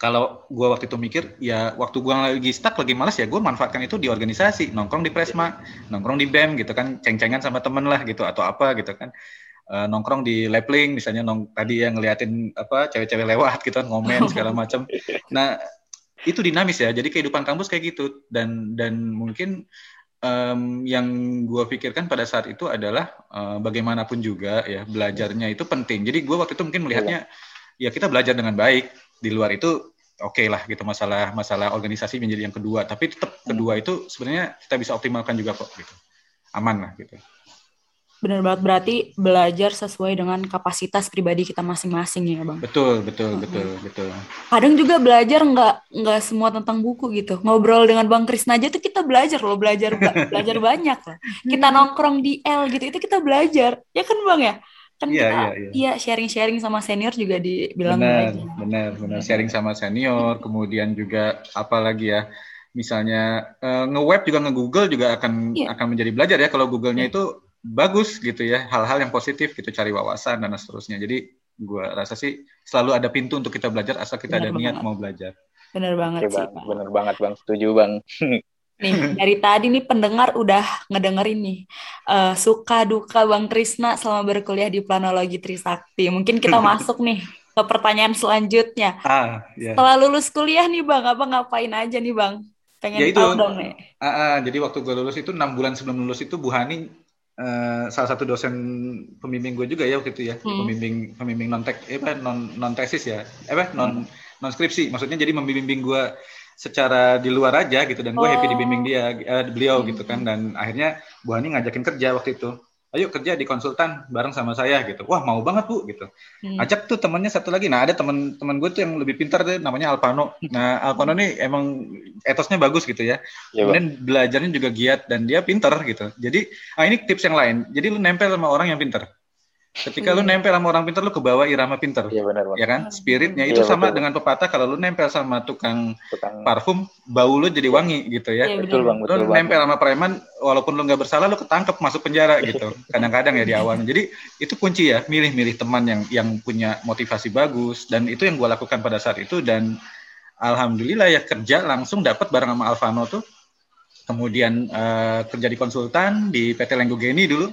kalau gue waktu itu mikir, ya waktu gue lagi stuck, lagi males ya gue manfaatkan itu di organisasi, nongkrong di Presma, nongkrong di BEM gitu kan, ceng-cengan sama temen lah gitu atau apa gitu kan. Uh, nongkrong di Lapling misalnya nong tadi yang ngeliatin apa cewek-cewek lewat gitu kan ngomen segala (laughs) macam. Nah, itu dinamis ya. Jadi kehidupan kampus kayak gitu dan dan mungkin um, yang gue pikirkan pada saat itu adalah uh, bagaimanapun juga ya belajarnya itu penting. Jadi gue waktu itu mungkin melihatnya ya kita belajar dengan baik. Di luar itu oke okay lah gitu masalah masalah organisasi menjadi yang kedua. Tapi tetap kedua itu sebenarnya kita bisa optimalkan juga kok gitu. Aman lah gitu. Benar banget berarti belajar sesuai dengan kapasitas pribadi kita masing-masing ya bang. Betul betul hmm. betul betul. Kadang juga belajar nggak nggak semua tentang buku gitu. Ngobrol dengan bang Krisna aja tuh kita belajar loh belajar (laughs) belajar banyak lah. Kita nongkrong di L gitu itu kita belajar ya kan bang ya kan iya, kita iya, iya. iya sharing-sharing sama senior juga dibilang benar benar benar sharing sama senior kemudian juga apa lagi ya misalnya uh, nge-web juga nge-google juga akan yeah. akan menjadi belajar ya kalau googlenya yeah. itu bagus gitu ya hal-hal yang positif gitu cari wawasan dan seterusnya. Jadi gue rasa sih selalu ada pintu untuk kita belajar asal kita bener ada niat mau belajar. Bener banget Oke, sih bang. bener banget bang. Setuju bang. Nih dari tadi nih pendengar udah ngedengerin nih uh, suka duka bang Krisna selama berkuliah di planologi Trisakti. Mungkin kita (laughs) masuk nih ke pertanyaan selanjutnya. Ah, yeah. setelah lulus kuliah nih bang apa ngapain aja nih bang? Pengen ya itu, tahu dong nih. uh, uh, jadi waktu gue lulus itu enam bulan sebelum lulus itu Bu Hani uh, salah satu dosen pembimbing gue juga ya waktu itu ya hmm. pembimbing pembimbing non tek eh, apa non non tesis ya eh apa non hmm. non skripsi maksudnya jadi membimbing gue secara di luar aja gitu dan gue oh. happy dibimbing dia uh, beliau hmm. gitu kan dan akhirnya Bu Hani ngajakin kerja waktu itu ayo kerja di konsultan bareng sama saya gitu. Wah mau banget bu gitu. Hmm. ajak tuh temannya satu lagi. Nah ada teman-teman gue tuh yang lebih pintar deh namanya Alpano nah Alpano nih emang etosnya bagus gitu ya, ya kemudian belajarnya juga giat dan dia pintar gitu. Jadi ah ini tips yang lain. Jadi lu nempel sama orang yang pintar Ketika hmm. lu nempel sama orang pintar, lu kebawa irama pintar. Iya benar, Ya kan? Spiritnya itu ya, sama betul. dengan pepatah kalau lu nempel sama tukang, tukang parfum, bau lu jadi wangi gitu ya. ya betul bang, betul Lu nempel sama preman, walaupun lu nggak bersalah, lu ketangkep masuk penjara gitu. (laughs) Kadang-kadang ya di awalnya. Jadi itu kunci ya, milih-milih teman yang yang punya motivasi bagus dan itu yang gua lakukan pada saat itu dan alhamdulillah ya kerja langsung dapat bareng sama Alvano tuh. Kemudian uh, kerja di konsultan di PT Lenggogeni dulu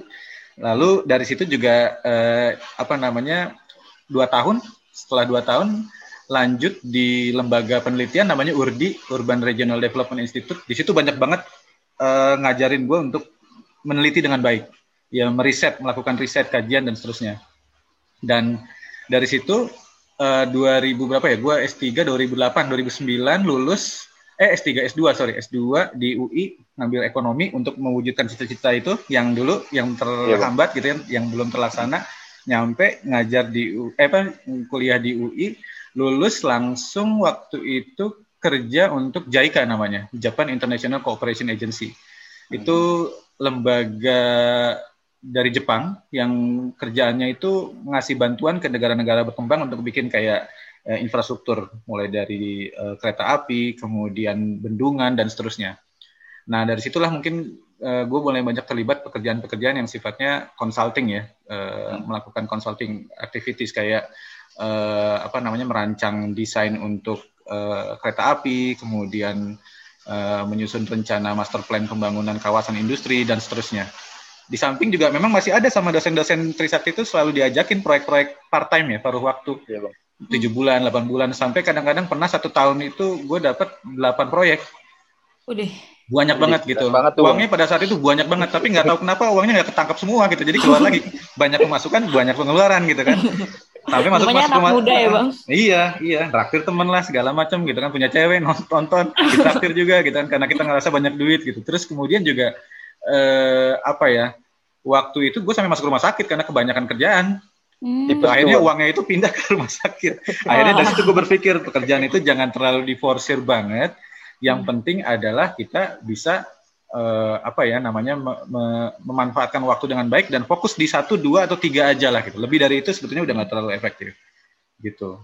Lalu dari situ juga eh, apa namanya dua tahun setelah dua tahun lanjut di lembaga penelitian namanya URDI Urban Regional Development Institute. Di situ banyak banget eh, ngajarin gue untuk meneliti dengan baik, ya meriset, melakukan riset, kajian dan seterusnya. Dan dari situ eh, 2000 berapa ya? Gue S3 2008 2009 lulus eh S3 S2 sorry. S2 di UI ngambil ekonomi untuk mewujudkan cita-cita itu yang dulu yang terhambat gitu ya yang belum terlaksana. Nyampe ngajar di eh apa kuliah di UI lulus langsung waktu itu kerja untuk JICA namanya Japan International Cooperation Agency. Itu lembaga dari Jepang yang kerjaannya itu ngasih bantuan ke negara-negara berkembang untuk bikin kayak eh, infrastruktur mulai dari eh, kereta api, kemudian bendungan dan seterusnya. Nah dari situlah mungkin eh, gue mulai banyak terlibat pekerjaan-pekerjaan yang sifatnya consulting ya, eh, hmm. melakukan consulting activities kayak eh, apa namanya merancang desain untuk eh, kereta api, kemudian eh, menyusun rencana master plan pembangunan kawasan industri dan seterusnya di samping juga memang masih ada sama dosen-dosen Trisakti itu selalu diajakin proyek-proyek part time ya paruh waktu. Ya, bang tujuh bulan, 8 bulan sampai kadang-kadang pernah satu tahun itu gue dapat 8 proyek. Udah. Banyak Udah, banget gitu. Banget tuh, uangnya pada saat itu banyak banget, tapi nggak tahu kenapa uangnya nggak ketangkap semua gitu. Jadi keluar lagi banyak pemasukan, banyak pengeluaran gitu kan. Tapi masuk masuk anak muda ya bang. Iya iya, traktir temen lah segala macam gitu kan punya cewek (laughs) nonton, traktir juga gitu kan karena kita ngerasa banyak duit gitu. Terus kemudian juga eh, apa ya? Waktu itu gue sampai masuk rumah sakit karena kebanyakan kerjaan Hmm. Itu akhirnya uangnya itu pindah ke rumah sakit. Akhirnya dari situ gue berpikir pekerjaan itu jangan terlalu diforsir banget. Yang hmm. penting adalah kita bisa uh, apa ya namanya me me memanfaatkan waktu dengan baik dan fokus di satu dua atau tiga aja lah gitu. Lebih dari itu sebetulnya udah nggak terlalu efektif gitu.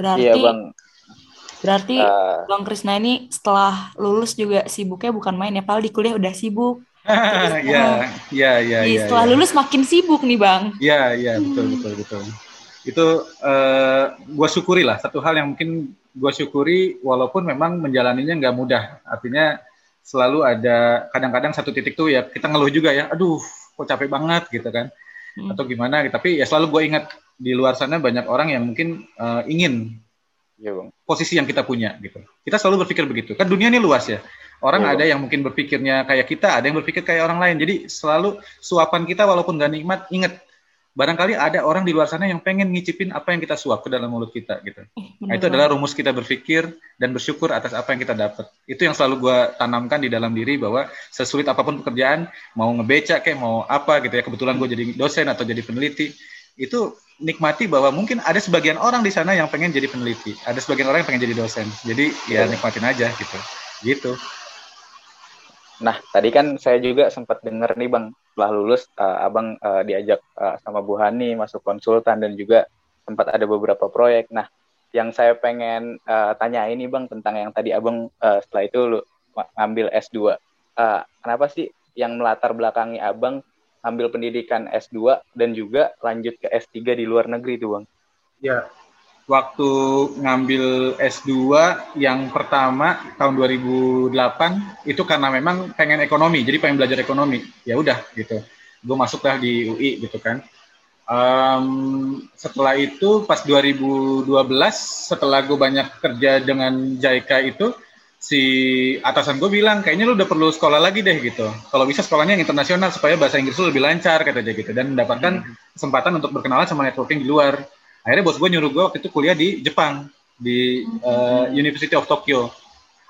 Berarti iya, bang. Berarti uh, Bang Krisna ini setelah lulus juga sibuknya bukan main ya, padahal di kuliah udah sibuk ya, ya, ya, ya. Setelah ya. lulus makin sibuk nih bang. Ya, ya, betul, hmm. betul, betul. Itu uh, eh, gue syukuri lah. Satu hal yang mungkin gue syukuri, walaupun memang menjalaninya nggak mudah. Artinya selalu ada kadang-kadang satu titik tuh ya kita ngeluh juga ya. Aduh, kok capek banget gitu kan. Hmm. Atau gimana? Tapi ya selalu gue ingat di luar sana banyak orang yang mungkin uh, ingin ya, bang. posisi yang kita punya gitu. Kita selalu berpikir begitu. Kan dunia ini luas ya Orang oh. ada yang mungkin berpikirnya kayak kita, ada yang berpikir kayak orang lain. Jadi selalu suapan kita walaupun gak nikmat, ingat barangkali ada orang di luar sana yang pengen ngicipin apa yang kita suap ke dalam mulut kita gitu. Eh, nah, itu adalah rumus kita berpikir dan bersyukur atas apa yang kita dapat. Itu yang selalu gue tanamkan di dalam diri bahwa sesulit apa pun pekerjaan, mau ngebeca kayak mau apa gitu ya, kebetulan gue jadi dosen atau jadi peneliti, itu nikmati bahwa mungkin ada sebagian orang di sana yang pengen jadi peneliti, ada sebagian orang yang pengen jadi dosen. Jadi ya nikmatin aja gitu. Gitu. Nah, tadi kan saya juga sempat dengar nih Bang, setelah lulus uh, Abang uh, diajak uh, sama Bu Hani masuk konsultan dan juga sempat ada beberapa proyek. Nah, yang saya pengen uh, tanya ini Bang tentang yang tadi Abang uh, setelah itu lu ngambil S2. Uh, kenapa sih yang melatar belakangi Abang ambil pendidikan S2 dan juga lanjut ke S3 di luar negeri itu Bang? Ya, waktu ngambil S2 yang pertama tahun 2008 itu karena memang pengen ekonomi, jadi pengen belajar ekonomi. Ya udah gitu. Gue masuklah di UI gitu kan. Um, setelah itu pas 2012 setelah gue banyak kerja dengan JICA itu si atasan gue bilang kayaknya lu udah perlu sekolah lagi deh gitu. Kalau bisa sekolahnya yang internasional supaya bahasa Inggris lu lebih lancar kata dia gitu dan mendapatkan hmm. kesempatan untuk berkenalan sama networking di luar akhirnya bos gue nyuruh gue waktu itu kuliah di Jepang di uh, University of Tokyo.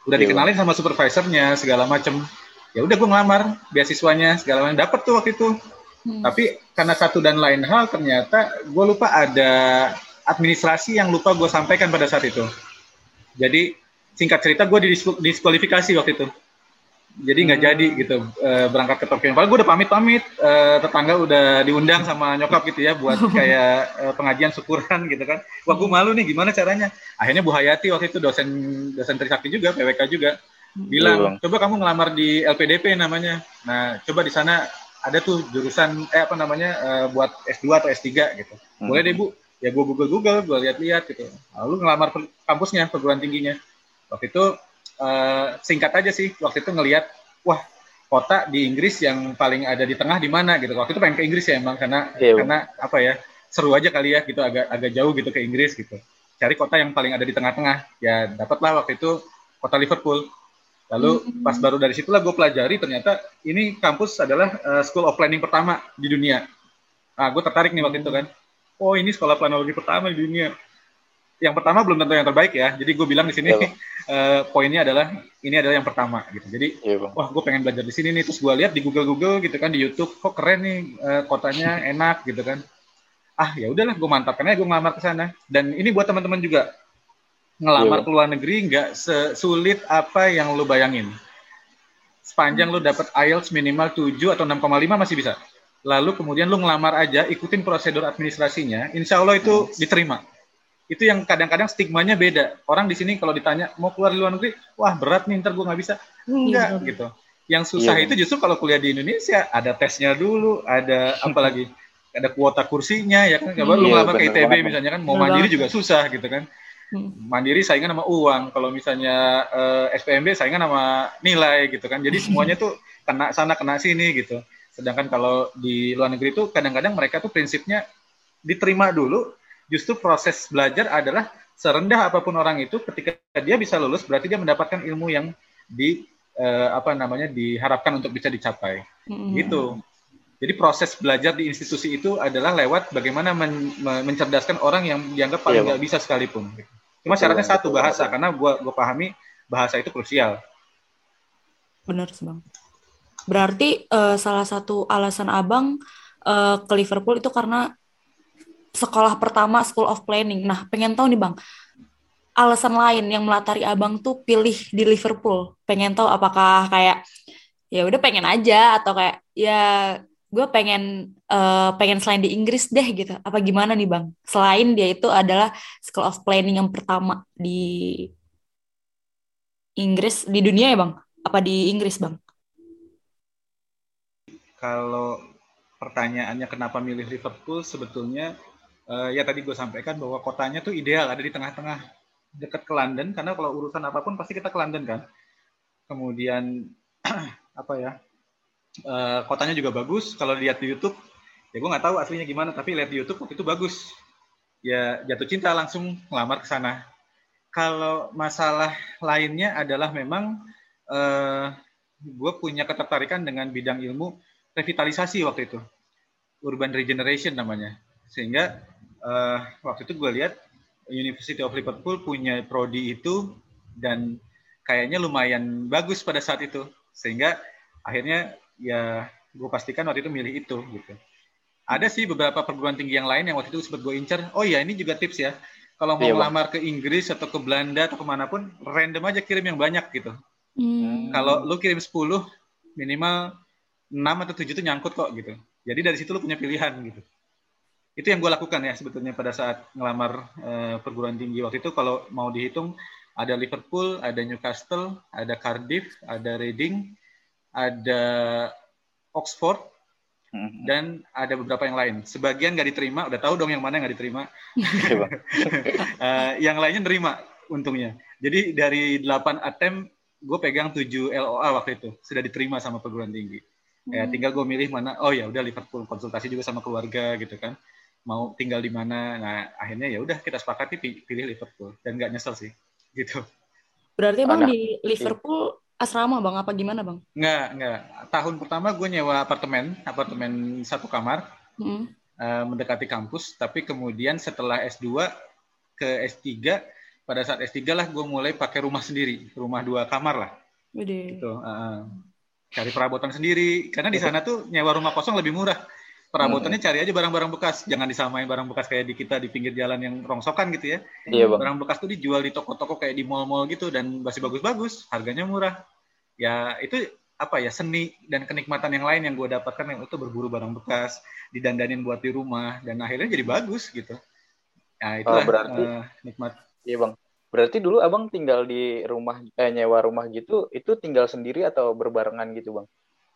Udah yeah. dikenalin sama supervisornya segala macem. Ya udah gue ngelamar beasiswanya segala macam dapet tuh waktu itu. Hmm. tapi karena satu dan lain hal ternyata gue lupa ada administrasi yang lupa gue sampaikan pada saat itu. Jadi singkat cerita gue didiskualifikasi waktu itu jadi nggak jadi gitu uh, berangkat ke Tokyo. Padahal gue udah pamit-pamit, uh, tetangga udah diundang sama nyokap gitu ya buat (laughs) kayak uh, pengajian syukuran gitu kan. Wah gue malu nih gimana caranya. Akhirnya Bu Hayati waktu itu dosen dosen Trisakti juga, PWK juga bilang coba kamu ngelamar di LPDP namanya. Nah coba di sana ada tuh jurusan eh apa namanya uh, buat S2 atau S3 gitu. Hmm. Boleh deh Bu. Ya gue Google Google, gue lihat-lihat gitu. Lalu ngelamar kampusnya perguruan tingginya. Waktu itu uh, singkat aja sih waktu itu ngelihat wah kota di Inggris yang paling ada di tengah di mana? Gitu. Waktu itu pengen ke Inggris ya emang karena yeah. karena apa ya seru aja kali ya gitu agak agak jauh gitu ke Inggris gitu. Cari kota yang paling ada di tengah-tengah. Ya dapatlah waktu itu kota Liverpool. Lalu mm-hmm. pas baru dari situlah gue pelajari ternyata ini kampus adalah uh, School of Planning pertama di dunia. Ah gue tertarik nih waktu itu kan. Oh ini sekolah planologi pertama di dunia yang pertama belum tentu yang terbaik ya. Jadi gue bilang di sini uh, (laughs) poinnya adalah ini adalah yang pertama gitu. Jadi ya, wah gue pengen belajar di sini nih. Terus gue lihat di Google Google gitu kan di YouTube kok keren nih uh, kotanya enak gitu kan. Ah ya udahlah gue mantapkan aja gue ngelamar ke sana. Dan ini buat teman-teman juga ngelamar ya. ke luar negeri nggak sesulit apa yang lo bayangin. Sepanjang lo dapet IELTS minimal 7 atau 6,5 masih bisa. Lalu kemudian lo ngelamar aja, ikutin prosedur administrasinya, insya Allah itu diterima itu yang kadang-kadang stigmanya beda. Orang di sini kalau ditanya mau keluar di luar negeri, wah berat nih ntar gue nggak bisa. Enggak iya. gitu. Yang susah iya. itu justru kalau kuliah di Indonesia ada tesnya dulu, ada apa lagi? (laughs) Ada kuota kursinya ya kan. Kalau iya, lu ngelamar ke ITB misalnya kan mau mandiri juga susah gitu kan. Hmm. Mandiri saingan sama uang. Kalau misalnya eh, SPMB saingan sama nilai gitu kan. Jadi semuanya tuh (laughs) kena sana kena sini gitu. Sedangkan kalau di luar negeri itu kadang-kadang mereka tuh prinsipnya diterima dulu justru proses belajar adalah serendah apa pun orang itu ketika dia bisa lulus berarti dia mendapatkan ilmu yang di uh, apa namanya diharapkan untuk bisa dicapai. Mm-hmm. gitu. Jadi proses belajar di institusi itu adalah lewat bagaimana men- mencerdaskan orang yang dianggap paling iya, nggak iya, bisa sekalipun. Cuma betul, syaratnya betul, satu bahasa betul. karena gua gua pahami bahasa itu krusial. Benar sih bang. Berarti uh, salah satu alasan abang uh, ke Liverpool itu karena sekolah pertama School of Planning. Nah, pengen tahu nih Bang, alasan lain yang melatari Abang tuh pilih di Liverpool. Pengen tahu apakah kayak ya udah pengen aja atau kayak ya gue pengen uh, pengen selain di Inggris deh gitu. Apa gimana nih Bang? Selain dia itu adalah School of Planning yang pertama di Inggris di dunia ya Bang? Apa di Inggris Bang? Kalau pertanyaannya kenapa milih Liverpool sebetulnya uh, ya tadi gue sampaikan bahwa kotanya tuh ideal ada di tengah-tengah dekat ke London karena kalau urusan apa pun pasti kita ke London kan? Kemudian (clears throat) apa ya uh, kotanya juga bagus. Kalau lihat di YouTube ya gue nggak tahu aslinya gimana tapi lihat di YouTube waktu itu bagus. Ya jatuh cinta langsung ngelamar ke sana. Kalau masalah lainnya adalah memang uh, gue punya ketertarikan dengan bidang ilmu revitalisasi waktu itu. Urban regeneration namanya. Sehingga uh, waktu itu gue lihat University of Liverpool punya prodi itu dan kayaknya lumayan bagus pada saat itu. Sehingga akhirnya ya gue pastikan waktu itu milih itu gitu. Ada sih beberapa perguruan tinggi yang lain yang waktu itu sempat gue incar. Oh iya ini juga tips ya. Kalau mau iya, melamar ke Inggris atau ke Belanda atau ke mana pun, random aja kirim yang banyak gitu. Hmm. Kalau lu kirim 10, minimal 6 atau 7 itu nyangkut kok gitu. Jadi dari situ lu punya pilihan gitu. Itu yang gue lakukan ya sebetulnya pada saat ngelamar uh, perguruan tinggi waktu itu kalau mau dihitung ada Liverpool, ada Newcastle, ada Cardiff, ada Reading, ada Oxford, hmm. dan ada beberapa yang lain. Sebagian nggak diterima, udah tahu dong yang mana yang nggak diterima. uh, (laughs) yang lainnya nerima untungnya. Jadi dari 8 ATM, gue pegang 7 LOA waktu itu. Sudah diterima sama perguruan tinggi. Hmm. Ya, tinggal gue milih mana, oh ya udah Liverpool, konsultasi juga sama keluarga gitu kan. Mau tinggal di mana. Nah, akhirnya ya udah kita sepakati pilih Liverpool. Dan nggak nyesel sih. Gitu. Berarti Bang di Liverpool asrama bang apa gimana bang? Enggak enggak. Tahun pertama gue nyewa apartemen, apartemen satu kamar, hmm. uh, mendekati kampus. Tapi kemudian setelah S2 ke S3, pada saat S3 lah gue mulai pakai rumah sendiri, rumah dua kamar lah. Gede. Gitu. Uh, cari perabotan sendiri, karena di sana tuh nyewa rumah kosong lebih murah. Perabotannya hmm. cari aja barang-barang bekas, jangan disamain barang bekas kayak di kita di pinggir jalan yang rongsokan gitu ya. Iya, bang. Barang bekas tuh dijual di toko-toko kayak di mall-mall gitu dan masih bagus-bagus, harganya murah. Ya itu apa ya seni dan kenikmatan yang lain yang gue dapatkan yang itu berburu barang bekas didandanin buat di rumah dan akhirnya jadi bagus gitu. Nah itu oh, berarti uh, nikmat. Iya bang. Berarti dulu abang tinggal di rumah eh, nyewa rumah gitu itu tinggal sendiri atau berbarengan gitu bang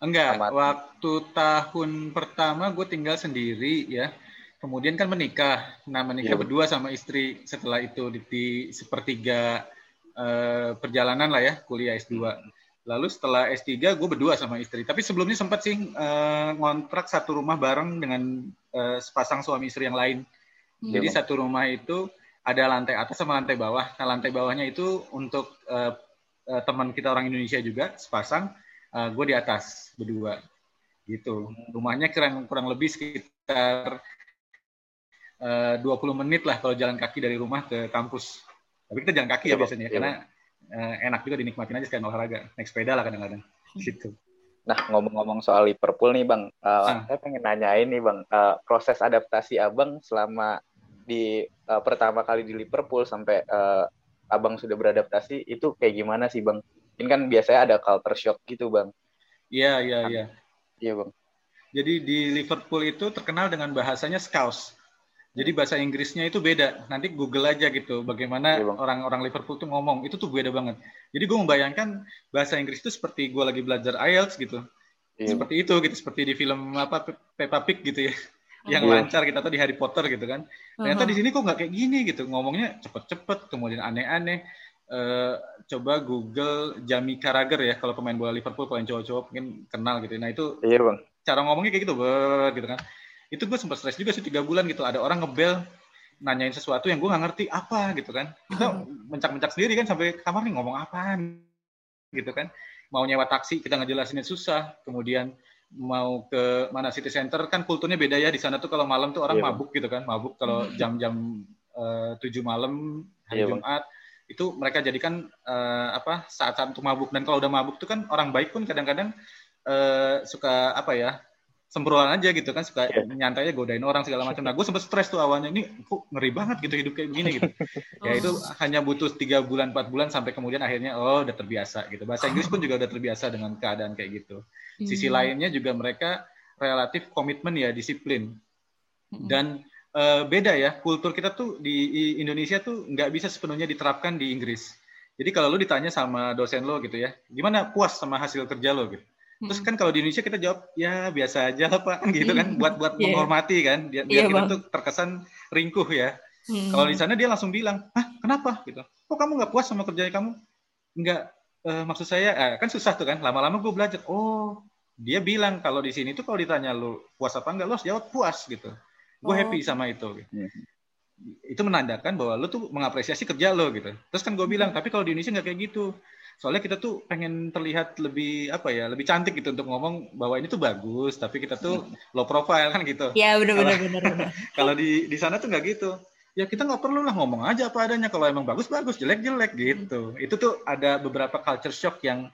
enggak Amat. waktu tahun pertama gue tinggal sendiri ya kemudian kan menikah nah menikah iya, berdua sama istri setelah itu di, di sepertiga uh, perjalanan lah ya kuliah S2 Lalu setelah S3 gue berdua sama istri. Tapi sebelumnya sempat sih uh, ngontrak satu rumah bareng dengan uh, sepasang suami istri yang lain. Hmm. Jadi satu rumah itu ada lantai atas sama lantai bawah. Nah lantai bawahnya itu untuk uh, uh, teman kita orang Indonesia juga sepasang. Uh, gue di atas berdua. Gitu. Rumahnya kurang kurang lebih sekitar uh, 20 menit lah kalau jalan kaki dari rumah ke kampus. Tapi kita jalan kaki ya, ya biasanya ya, karena uh, enak juga dinikmatin aja sekalian olahraga naik sepeda lah kadang-kadang gitu nah ngomong-ngomong soal Liverpool nih bang uh, ah. saya pengen nanyain nih bang uh, proses adaptasi abang selama di uh, pertama kali di Liverpool sampai uh, abang sudah beradaptasi itu kayak gimana sih bang ini kan biasanya ada culture shock gitu bang iya iya iya iya bang jadi di Liverpool itu terkenal dengan bahasanya Scouse jadi bahasa Inggrisnya itu beda. Nanti Google aja gitu bagaimana iya, orang-orang Liverpool tuh ngomong. Itu tuh beda banget. Jadi gue membayangkan bahasa Inggris itu seperti gue lagi belajar IELTS gitu. Iya. Seperti itu gitu, seperti di film apa Peppa Pig gitu ya. Yang iya. lancar kita tuh di Harry Potter gitu kan. Ternyata uh -huh. di sini kok nggak kayak gini gitu. Ngomongnya cepet-cepet, kemudian aneh-aneh. Uh, coba Google Jamie Carragher ya kalau pemain bola Liverpool kalau yang cowok-cowok mungkin kenal gitu. Nah itu iya, bang. cara ngomongnya kayak gitu, ber, gitu kan. Itu gue sempat stres juga sih tiga bulan gitu. Ada orang ngebel nanyain sesuatu yang gue nggak ngerti apa gitu kan. Kita mencak-mencak sendiri kan sampai kamar nih ngomong apa gitu kan. Mau nyewa taksi kita ngejelasinnya susah. Kemudian mau ke mana city center kan kulturnya beda ya. Di sana tuh kalau malam tuh orang yeah, mabuk gitu kan. Mabuk kalau (laughs) jam-jam eh, tujuh malam hari yeah, Jumat. bang. Itu mereka jadikan uh, apa saat-saat untuk mabuk dan kalau udah mabuk tuh kan orang baik pun kadang-kadang uh, suka apa ya sembrolan aja gitu kan suka yeah. nyantai aja godain orang segala macam. Nah gue sempet stres tuh awalnya ini kok ngeri banget gitu hidup kayak begini gitu. ya itu hanya butuh tiga bulan empat bulan sampai kemudian akhirnya oh udah terbiasa gitu. Bahasa Inggris pun juga udah terbiasa dengan keadaan kayak gitu. Sisi hmm. lainnya juga mereka relatif komitmen ya disiplin hmm. dan uh, beda ya kultur kita tuh di Indonesia tuh nggak bisa sepenuhnya diterapkan di Inggris. Jadi kalau lu ditanya sama dosen lo gitu ya, gimana puas sama hasil kerja lo gitu? Terus kan kalau di Indonesia kita jawab ya biasa aja lah pak, gitu kan, buat buat (laughs) yeah. menghormati kan, biar, biar yeah, kita bang. tuh terkesan ringkuh ya. Hmm. Kalau di sana dia langsung bilang, ah kenapa gitu? Kok kamu nggak puas sama kerjanya kamu? Nggak, uh, maksud saya eh, kan susah tuh kan. Lama-lama gue belajar, oh dia bilang kalau di sini tuh kalau ditanya lu puas apa enggak, lu jawab puas gitu. Gue oh. happy sama itu. Gitu. Yeah. Itu menandakan bahwa lu tuh mengapresiasi kerja lo gitu. Terus kan gue bilang, tapi kalau di Indonesia nggak kayak gitu soalnya kita tuh pengen terlihat lebih apa ya lebih cantik gitu untuk ngomong bahwa ini tuh bagus tapi kita tuh low profile kan gitu Iya benar benar (laughs) kalau di di sana tuh nggak gitu ya kita nggak perlu lah ngomong aja apa adanya kalau emang bagus bagus jelek jelek gitu itu tuh ada beberapa culture shock yang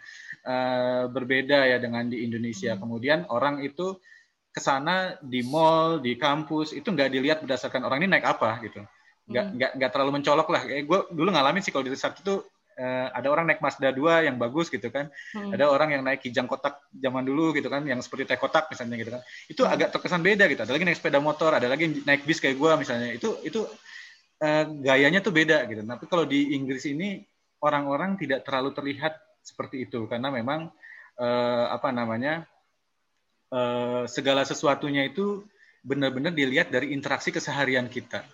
uh, berbeda ya dengan di Indonesia hmm. kemudian orang itu ke sana di mall di kampus itu nggak dilihat berdasarkan orang ini naik apa gitu. Nggak hmm. nggak nggak terlalu mencolok lah. Kayak gue dulu ngalamin sih kalau di Trisakti itu uh, ada orang naik Mazda 2 yang bagus gitu kan. Hmm. ada orang yang naik kijang kotak zaman dulu gitu kan yang seperti teh kotak misalnya gitu kan. Itu hmm. agak terkesan beda gitu. Ada lagi naik sepeda motor ada lagi naik bis kayak gue misalnya. Itu itu uh, gayanya tuh beda gitu. Tapi kalau di Inggris ini orang-orang tidak terlalu terlihat seperti itu. Karena memang uh, apa namanya uh, segala sesuatunya itu benar-benar dilihat dari interaksi keseharian kita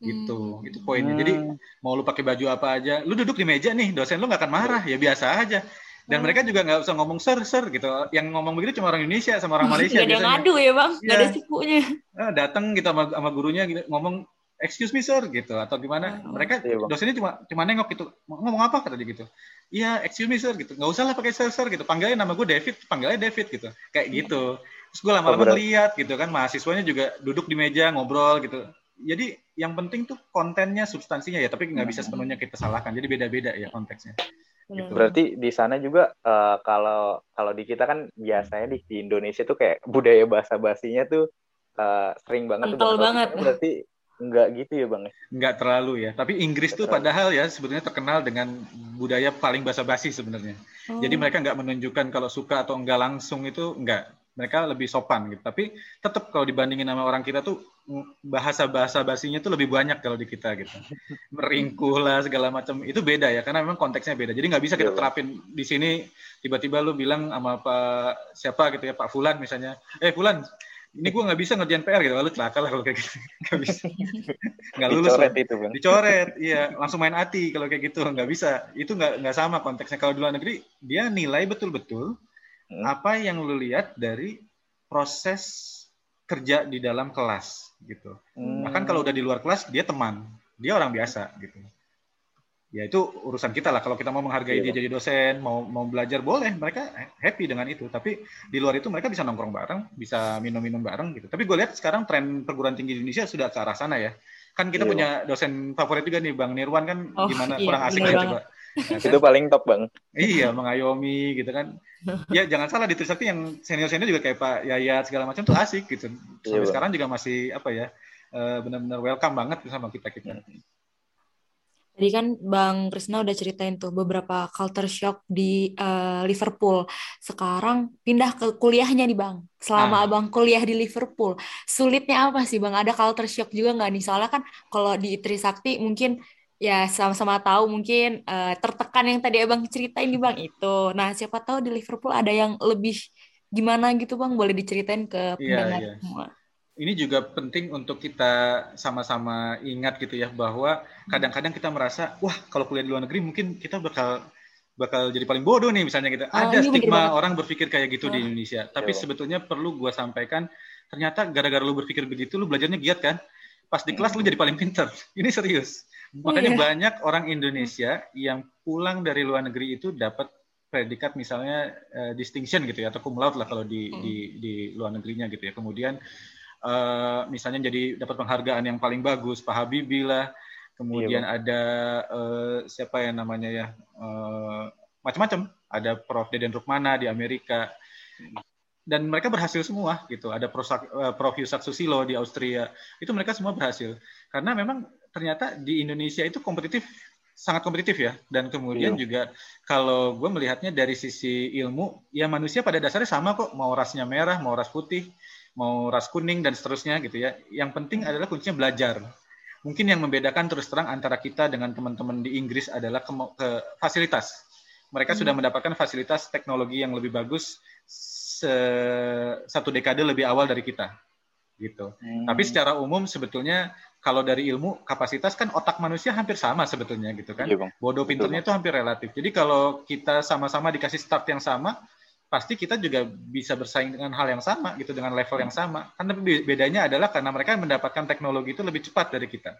gitu hmm. itu poinnya jadi hmm. mau lu pakai baju apa aja lu duduk di meja nih dosen lu nggak akan marah ya biasa aja dan hmm. mereka juga nggak usah ngomong ser ser gitu yang ngomong begitu cuma orang Indonesia sama orang (laughs) Malaysia gak ada ngadu ya bang ya. ada sikunya nah, datang gitu sama, sama gurunya gitu, ngomong excuse me sir gitu. Atau gimana? Hmm. mereka iya, dosennya cuma cuma nengok gitu. Ngomong apa kata dia gitu. Iya excuse me sir gitu. Nggak usah lah pakai sir sir gitu. Panggilnya nama gue David panggilnya David gitu. Kayak gitu. Terus gue lama-lama oh, ngeliat gitu kan. Mahasiswanya juga duduk di meja ngobrol gitu. Jadi yang penting tuh kontennya substansinya ya. Tapi nggak bisa sepenuhnya kita salahkan. Jadi beda-beda ya konteksnya. Gitu. berarti di sana juga uh, kalau kalau di kita kan biasanya di, di Indonesia tuh kayak (laughs) budaya bahasa basinya tuh uh, sering banget Kental tuh banget. Berarti Enggak gitu ya bang? Enggak terlalu ya. Tapi Inggris tuh padahal ya sebetulnya terkenal dengan budaya paling basa-basi sebenarnya. Oh. Jadi mereka nggak menunjukkan kalau suka atau enggak langsung itu enggak. Mereka lebih sopan gitu. Tapi tetap kalau dibandingin sama orang kita tuh bahasa-bahasa basinya tuh lebih banyak kalau di kita gitu. (laughs) Meringkuh lah segala macam. Itu beda ya karena memang konteksnya beda. Jadi nggak bisa kita iya, terapin di sini tiba-tiba lu bilang sama Pak siapa gitu ya Pak Fulan misalnya. Eh Fulan ini gue nggak bisa ngerjain PR gitu lalu celaka lah kalau kayak gitu. (laughs) Nggak bisa. (laughs) Nggak lulus dicoret lah. itu bang. Dicoret iya. Langsung main hati kalau kayak gitu nggak bisa. Itu nggak nggak sama konteksnya. Kalau di luar negeri dia nilai betul-betul hmm. apa yang lu lihat dari proses kerja di dalam kelas gitu. Hmm. bahkan kalau udah di luar kelas dia teman. Dia orang biasa gitu ya itu urusan kita lah. Kalau kita mau menghargai iya, dia jadi dosen mau mau belajar boleh. Mereka happy dengan itu. Tapi di luar itu mereka bisa nongkrong bareng bisa minum-minum bareng gitu. Tapi gue lihat sekarang tren perguruan tinggi di Indonesia sudah ke arah sana ya. Kan kita iya. punya dosen favorit juga nih bang Nirwan. Kan oh, gimana iya, kurang asik ya coba ya, kan? itu paling top bang. Iya mengayomi gitu kan. Ya jangan salah di Trisakti yang senior senior juga kayak Pak Yayat segala macam tuh asik gitu. Sampai iya, sekarang juga masih apa ya eh, benar-benar welcome banget sama kita kita Tadi kan Bang Krisna udah ceritain tuh beberapa culture shock di uh, Liverpool. Sekarang pindah ke kuliahnya nih Bang. Selama ah. Abang kuliah di Liverpool, sulitnya apa sih Bang? Ada culture shock juga nggak nih? Soalnya kan kalau di Trisakti mungkin ya sama-sama tahu mungkin uh, tertekan yang tadi Abang ceritain nih Bang itu. Nah siapa tahu di Liverpool ada yang lebih gimana gitu Bang? Boleh diceritain ke iya, pendengar yeah, yeah ini juga penting untuk kita sama-sama ingat gitu ya bahwa kadang-kadang kita merasa wah kalau kuliah di luar negeri mungkin kita bakal bakal jadi paling bodoh nih misalnya gitu. Oh, Ada stigma orang berpikir kayak gitu oh. di Indonesia. Tapi Yo. sebetulnya perlu gue sampaikan ternyata gara-gara lu berpikir begitu lu belajarnya giat kan. Pas di kelas lu jadi paling pinter. (laughs) Ini serius. Makanya yeah. banyak orang Indonesia yang pulang dari luar negeri itu dapat predikat misalnya uh, distinction gitu ya atau cum laude lah kalau di, hmm. di di luar negerinya gitu ya. Kemudian uh, misalnya jadi dapat penghargaan yang paling bagus Pak Habibie lah kemudian iya, ada uh, siapa yang namanya ya uh, macam-macam ada Prof. Deden Rukmana di Amerika. Dan mereka berhasil semua gitu. Ada Prof, uh, Prof. Yusak Susilo di Austria. Itu mereka semua berhasil. Karena memang ternyata di Indonesia itu kompetitif sangat kompetitif ya. Dan kemudian iya. juga kalau gue melihatnya dari sisi ilmu ya manusia pada dasarnya sama kok. Mau rasnya merah mau ras putih mau ras kuning dan seterusnya gitu ya. Yang penting adalah kuncinya belajar. Mungkin yang membedakan terus terang antara kita dengan teman-teman di Inggris adalah ke, ke fasilitas. Mereka hmm. sudah mendapatkan fasilitas teknologi yang lebih bagus se, satu dekade lebih awal dari kita, gitu. Hmm. Tapi secara umum sebetulnya kalau dari ilmu kapasitas kan otak manusia hampir sama sebetulnya gitu kan. Iya, Bodoh pinternya itu hampir relatif. Jadi kalau kita sama-sama dikasih start yang sama, pasti kita juga bisa bersaing dengan hal yang sama gitu dengan level yang sama kan tapi bedanya adalah karena mereka mendapatkan teknologi itu lebih cepat dari kita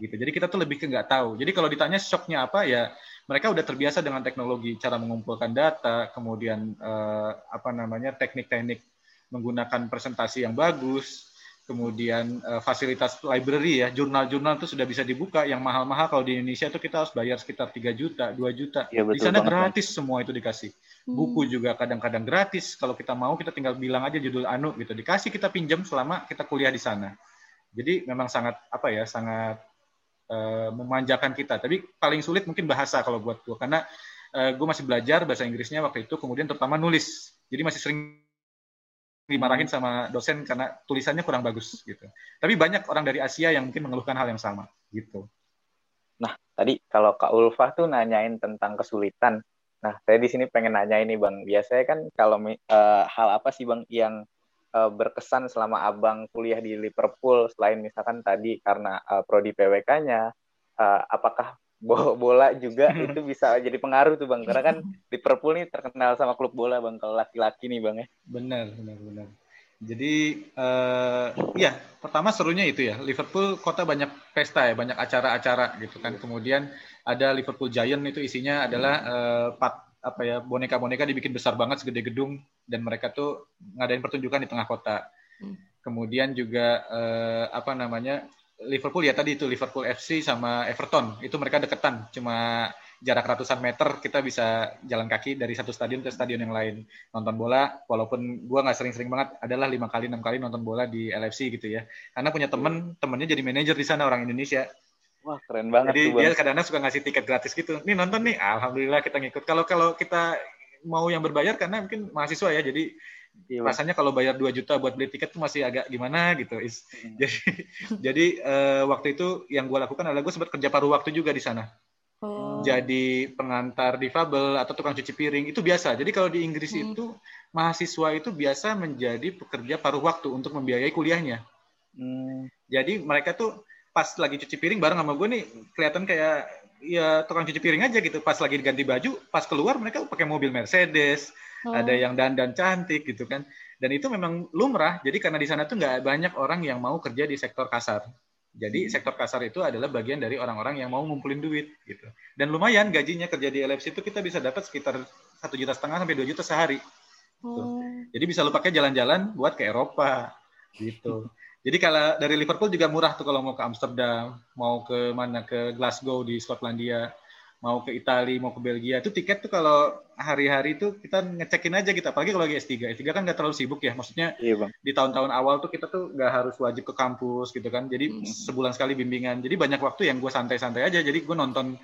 gitu jadi kita tuh lebih ke nggak tahu jadi kalau ditanya shocknya apa ya mereka udah terbiasa dengan teknologi, cara mengumpulkan data, kemudian uh, apa namanya teknik-teknik menggunakan presentasi yang bagus, kemudian uh, fasilitas library ya, jurnal-jurnal itu sudah bisa dibuka. Yang mahal-mahal kalau di Indonesia itu kita harus bayar sekitar 3 juta, 2 juta. Ya, di sana gratis semua itu dikasih. Hmm. Buku juga kadang-kadang gratis. Kalau kita mau kita tinggal bilang aja judul anu gitu. Dikasih kita pinjam selama kita kuliah di sana. Jadi memang sangat apa ya, sangat uh, memanjakan kita. Tapi paling sulit mungkin bahasa kalau buat gue karena uh, gue masih belajar bahasa Inggrisnya waktu itu, kemudian terutama nulis. Jadi masih sering dimarahin sama dosen karena tulisannya kurang bagus gitu. Tapi banyak orang dari Asia yang mungkin mengeluhkan hal yang sama gitu. Nah, tadi kalau Kak Ulfa tuh nanyain tentang kesulitan. Nah, saya di sini pengen nanya ini Bang. Biasanya kan kalau uh, hal apa sih Bang yang uh, berkesan selama Abang kuliah di Liverpool? Selain misalkan tadi karena uh, prodi PWK-nya uh, apakah bola juga (laughs) itu bisa jadi pengaruh tuh bang? Karena kan Liverpool nih terkenal sama klub bola bang kalau laki-laki nih bang ya. Benar benar benar. Jadi uh, ya pertama serunya itu ya. Liverpool kota banyak pesta ya banyak acara-acara gitu kan. Kemudian ada Liverpool Giant itu isinya adalah uh, pat apa ya boneka-boneka dibikin besar banget segede gedung dan mereka tuh ngadain pertunjukan di tengah kota. Hmm. kemudian juga uh, apa namanya Liverpool ya tadi itu Liverpool FC sama Everton. Itu mereka deketan cuma jarak ratusan meter kita bisa jalan kaki dari satu stadion ke stadion yang lain. Nonton bola walaupun gua nggak sering-sering banget adalah lima kali enam kali nonton bola di LFC gitu ya. Karena punya temen temennya jadi manajer di sana orang Indonesia Wah keren banget Jadi tuh, dia kadang-kadang suka ngasih tiket gratis gitu. Nih nonton nih, alhamdulillah kita ngikut. Kalau kalau kita mau yang berbayar karena mungkin mahasiswa ya, jadi Iya, rasanya kalau bayar 2 juta buat beli tiket tuh masih agak gimana gitu. Is. Hmm. Jadi (laughs) jadi uh, waktu itu yang gue lakukan adalah gue sempat kerja paruh waktu juga di sana. Oh. Jadi pengantar difabel atau tukang cuci piring itu biasa. Jadi kalau di Inggris hmm. itu mahasiswa itu biasa menjadi pekerja paruh waktu untuk membiayai kuliahnya. Hmm. Jadi mereka tuh pas lagi cuci piring bareng sama gue nih kelihatan kayak ya tukang cuci piring aja gitu. Pas lagi ganti baju, pas keluar mereka pakai mobil Mercedes, oh. ada yang dandan cantik gitu kan dan itu memang lumrah jadi karena di sana tuh nggak banyak orang yang mau kerja di sektor kasar jadi hmm. sektor kasar itu adalah bagian dari orang-orang yang mau ngumpulin duit gitu dan lumayan gajinya kerja di LFC itu kita bisa dapat sekitar satu juta setengah sampai dua juta sehari gitu. oh. jadi bisa lu pakai jalan-jalan buat ke Eropa gitu (laughs) jadi kalau dari Liverpool juga murah tuh kalau mau ke Amsterdam, mau ke mana ke Glasgow di Skotlandia mau ke Italia, mau ke Belgia, itu tiket tuh kalau hari-hari itu kita ngecekin aja gitu. Apalagi kalau lagi S3. S3 kan nggak terlalu sibuk ya. Maksudnya iya, bang. di tahun-tahun awal tuh kita tuh nggak harus wajib ke kampus gitu kan. Jadi hmm. sebulan sekali bimbingan. Jadi banyak waktu yang gue santai-santai aja. Jadi gue nonton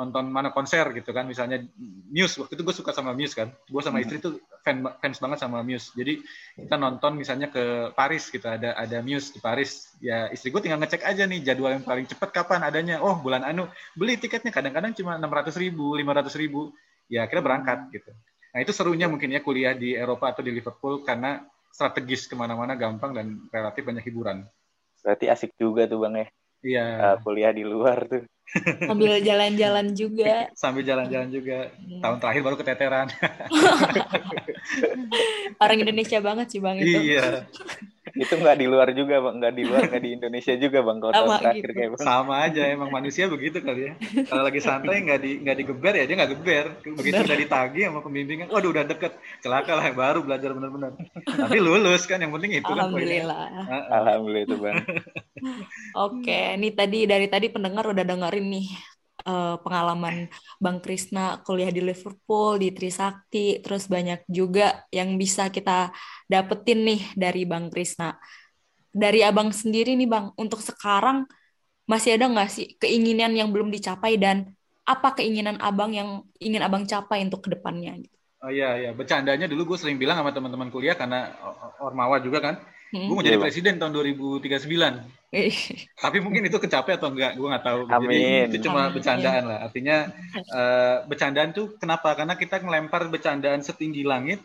nonton mana konser gitu kan misalnya Muse. Waktu itu gue suka sama Muse kan. Gue sama hmm. istri tuh fan fans banget sama Muse. Jadi kita nonton misalnya ke Paris gitu ada ada Muse di Paris. Ya istri gue tinggal ngecek aja nih jadwal yang paling cepat kapan adanya. Oh bulan anu beli tiketnya. Kadang-kadang cuma enam ratus ribu lima ratus ribu. Ya kita berangkat gitu. Nah itu serunya mungkin ya kuliah di Eropa atau di Liverpool karena strategis ke mana-mana gampang dan relatif banyak hiburan. Berarti asik juga tuh bang ya. Iya. Uh, kuliah di luar tuh. Sambil jalan-jalan juga. Sambil jalan-jalan juga. Hmm. Tahun terakhir baru keteteran. (laughs) Orang Indonesia banget sih bang itu. Iya itu nggak di luar juga bang. Nggak di luar nggak di Indonesia juga bang kalau sama terakhir gitu. kayak bang. sama aja emang manusia begitu kali ya. Kalau lagi santai nggak di nggak digeber ya dia nggak geber. Begitu udah ditagi sama pembimbingan waduh udah deket. Celaka lah baru belajar benar-benar tapi lulus kan yang penting itu alhamdulillah. Kan alhamdulillah itu bang. (laughs) Oke nih tadi dari tadi pendengar udah dengerin nih uh, pengalaman Bang Krisna kuliah di Liverpool, di Trisakti, terus banyak juga yang bisa kita dapetin nih dari Bang Krisna. Dari abang sendiri nih Bang, untuk sekarang masih ada nggak sih keinginan yang belum dicapai dan apa keinginan abang yang ingin abang capai untuk ke depannya? Oh iya, iya. Bercandanya dulu gue sering bilang sama teman-teman kuliah karena Ormawa juga kan, Hmm. Gue mau jadi iya, presiden tahun 2039. Tapi mungkin itu kecapai atau enggak, gue nggak tahu. Amin. Jadi itu cuma bercandaan lah. Artinya uh, (laughs) bercandaan tuh kenapa? Karena kita ngelempar bercandaan setinggi langit.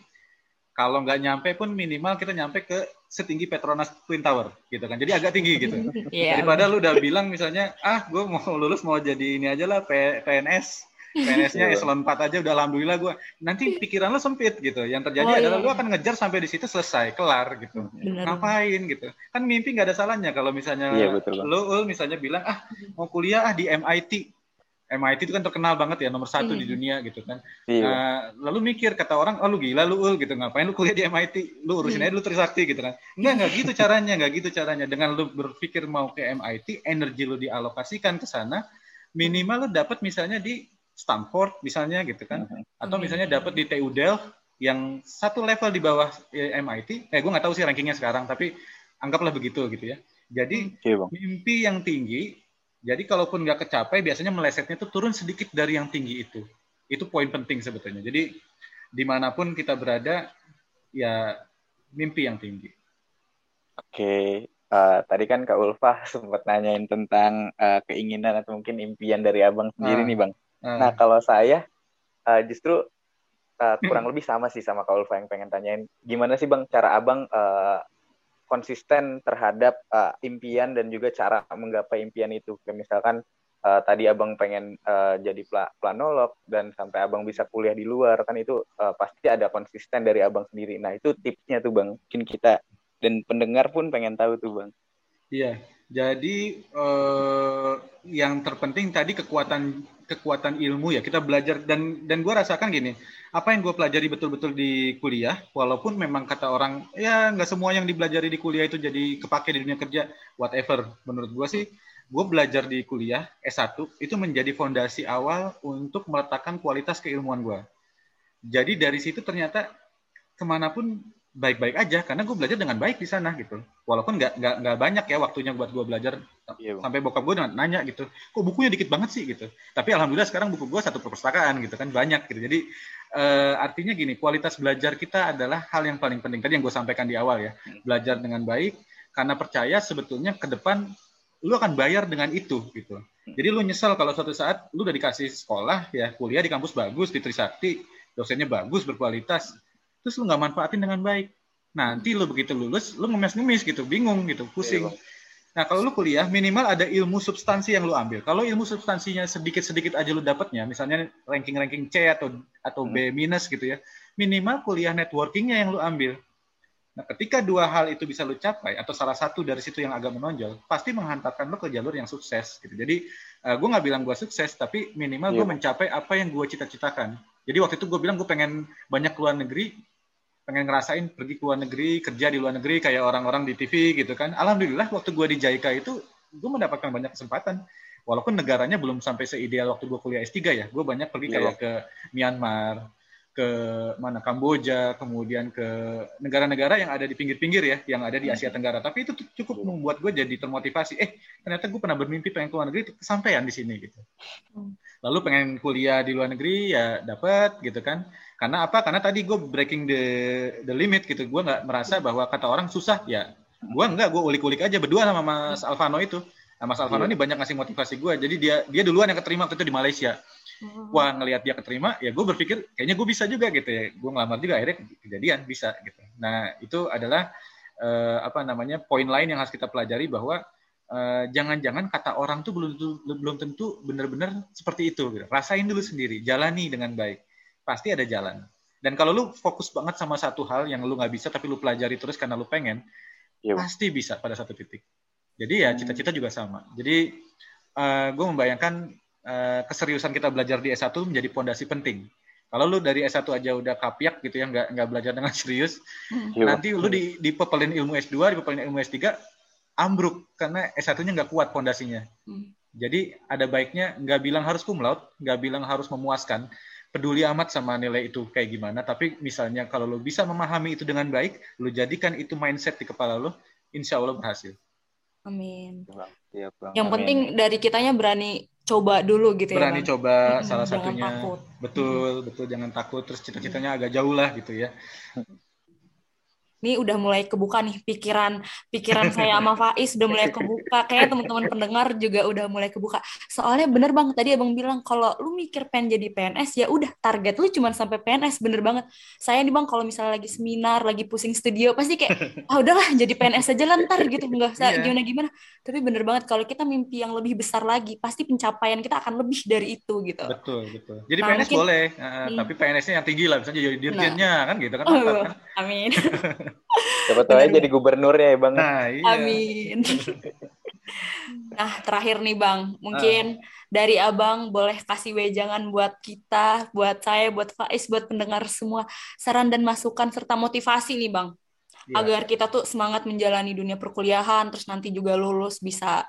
Kalau nggak nyampe pun minimal kita nyampe ke setinggi Petronas Twin Tower gitu kan. Jadi agak tinggi gitu. (laughs) yeah. Daripada lu udah bilang misalnya, ah gue mau lulus mau jadi ini aja lah PNS PNS-nya iya. eselon 4 aja udah alhamdulillah gue. Nanti pikiran lo sempit gitu. Yang terjadi oh, adalah iya. lo akan ngejar sampai di situ selesai, kelar gitu. Bener. Ngapain gitu. Kan mimpi nggak ada salahnya kalau misalnya iya, betul, lo, lo misalnya bilang ah mau kuliah ah di MIT. MIT itu kan terkenal banget ya nomor satu di Hmm. dunia gitu kan. Iya. Nah, lalu mikir kata orang, oh lu gila lu ul gitu ngapain lu kuliah di MIT, lu urusin Hmm. aja lu Trisakti gitu kan. Enggak enggak gitu caranya, enggak gitu caranya. Dengan lu berpikir mau ke MIT, energi lu dialokasikan ke sana, minimal lu dapat misalnya di Stanford misalnya gitu kan, atau Hmm. misalnya dapat di TU Delft yang satu level di bawah eh, MIT. Eh gue nggak tahu sih rankingnya sekarang, tapi anggaplah begitu gitu ya. Jadi Iya bang. mimpi yang tinggi, jadi kalaupun nggak kecapai, biasanya melesetnya tuh turun sedikit dari yang tinggi itu. Itu poin penting sebetulnya. Jadi di mana pun kita berada, ya mimpi yang tinggi. Oke, eh, tadi kan Kak Ulfa sempat nanyain tentang eh, keinginan atau mungkin impian dari abang sendiri Ah. nih bang. Nah, Nah kalau saya eh, justru eh, kurang lebih sama sih sama Kak Ulfa yang pengen tanyain. Gimana sih bang cara abang eh, konsisten terhadap eh, impian dan juga cara menggapai impian itu? Kayak misalkan eh, tadi abang pengen eh, jadi pla- planolog dan sampai abang bisa kuliah di luar kan itu eh, pasti ada konsisten dari abang sendiri. Nah itu tipsnya tuh bang. Mungkin kita dan pendengar pun pengen tahu tuh bang. Iya, jadi eh, yang terpenting tadi kekuatan kekuatan ilmu ya kita belajar dan dan gue rasakan gini, apa yang gue pelajari betul-betul di kuliah, walaupun memang kata orang ya nggak semua yang dipelajari di kuliah itu jadi kepake di dunia kerja, whatever. Menurut gue sih, gue belajar di kuliah S1 itu menjadi fondasi awal untuk meletakkan kualitas keilmuan gue. Jadi dari situ ternyata ke mana pun baik-baik aja karena gue belajar dengan baik di sana gitu. Walaupun nggak nggak nggak banyak ya waktunya buat gue belajar Iya, sampai bokap gue nanya gitu kok bukunya dikit banget sih? gitu. Tapi alhamdulillah sekarang buku gue satu perpustakaan gitu kan banyak gitu. Jadi eh, artinya gini kualitas belajar kita adalah hal yang paling penting. Tadi yang gue sampaikan di awal ya belajar dengan baik karena percaya sebetulnya ke depan lu akan bayar dengan itu gitu. Jadi lu nyesel kalau suatu saat lu udah dikasih sekolah ya kuliah di kampus bagus di Trisakti dosennya bagus berkualitas terus lu nggak manfaatin dengan baik. Nanti lu begitu lulus lu ngemis-ngemis gitu bingung gitu pusing. Iya, Bang. nah kalau lu kuliah minimal ada ilmu substansi yang lu ambil. Kalau ilmu substansinya sedikit-sedikit aja lu dapatnya misalnya ranking-ranking C atau atau B minus gitu ya minimal kuliah networkingnya yang lu ambil. Nah ketika dua hal itu bisa lu capai atau salah satu dari situ yang agak menonjol pasti menghantarkan lu ke jalur yang sukses gitu. Jadi uh, gue nggak bilang gue sukses tapi minimal gue Iya. mencapai apa yang gue cita-citakan. Jadi waktu itu gue bilang gue pengen banyak keluar negeri pengen ngerasain pergi ke luar negeri kerja di luar negeri kayak orang-orang di TV gitu kan. Alhamdulillah waktu gue di JICA itu gue mendapatkan banyak kesempatan. Walaupun negaranya belum sampai seideal waktu gue kuliah S3 ya gue banyak pergi kayak ke Myanmar ke mana Kamboja kemudian ke negara-negara yang ada di pinggir-pinggir ya yang ada di Asia Tenggara. Tapi itu cukup Iya. membuat gue jadi termotivasi. Eh ternyata gue pernah bermimpi pengen ke luar negeri kesampaian di sini gitu. Hmm. lalu pengen kuliah di luar negeri ya dapat gitu kan karena apa? Karena tadi gue breaking the the limit gitu. Gue nggak merasa bahwa kata orang susah ya. Gue enggak gue ulik-ulik aja berdua sama Mas Alvano itu. Nah, Mas Alvano Iya. ini banyak ngasih motivasi gue jadi dia dia duluan yang keterima waktu itu di Malaysia. Wah ngelihat dia keterima ya gue berpikir kayaknya gue bisa juga gitu ya. Gue ngelamar juga akhirnya kejadian bisa gitu. Nah itu adalah eh, apa namanya poin lain yang harus kita pelajari bahwa eh, jangan-jangan kata orang tuh belum tentu belum tentu benar-benar seperti itu gitu. rasain dulu sendiri jalani dengan baik pasti ada jalan. Dan kalau lu fokus banget sama satu hal yang lu nggak bisa tapi lu pelajari terus karena lu pengen Iya, pasti bisa pada satu titik. Jadi ya cita-cita juga sama. Jadi gue membayangkan eh, keseriusan kita belajar di S1 menjadi pondasi penting. Kalau lu dari S1 aja udah kapiak gitu ya nggak nggak belajar dengan (laughs) serius Iya, Bang. nanti lu di dipepelin ilmu S2 dipepelin ilmu S3 ambruk. Karena S1-nya nggak kuat pondasinya. Hmm. jadi ada baiknya nggak bilang harus cum laude, nggak bilang harus memuaskan, peduli amat sama nilai itu kayak gimana. Tapi misalnya kalau lo bisa memahami itu dengan baik, lo jadikan itu mindset di kepala lo, insya Allah berhasil. Amin. Bang. Yang Amin. penting dari kitanya berani coba dulu gitu ya. Berani coba Mm-mm, salah jangan satunya, takut. betul, betul jangan takut. Terus cita-citanya agak jauh lah gitu ya. Ini udah mulai kebuka nih pikiran pikiran saya sama (laughs) Faiz udah mulai kebuka. Kayak teman-teman pendengar juga udah mulai kebuka. Soalnya bener bang tadi abang bilang kalau lu mikir pengen jadi PNS ya udah target lu cuma sampai PNS bener banget. Saya nih bang kalau misalnya lagi seminar lagi pusing studio pasti kayak (laughs) ah udahlah jadi PNS aja lah ntar gitu nggak usah Iya. gimana gimana. Tapi bener banget kalau kita mimpi yang lebih besar lagi pasti pencapaian kita akan lebih dari itu gitu. Betul, betul. Jadi Nah, PNS mungkin- boleh, eh, Hmm. tapi PNS-nya yang tinggi lah, misalnya jadi dirjennya kan gitu kan. Oh, mantap kan? amin. (laughs) Siapa tahu aja jadi gubernurnya ya, Bang. Nah, iya. Amin. (laughs) Nah, terakhir nih Bang, mungkin uh. dari Abang boleh kasih wejangan buat kita, buat saya, buat Faiz, buat pendengar semua, saran dan masukan serta motivasi nih Bang. Yeah. Agar kita tuh semangat menjalani dunia perkuliahan, terus nanti juga lulus bisa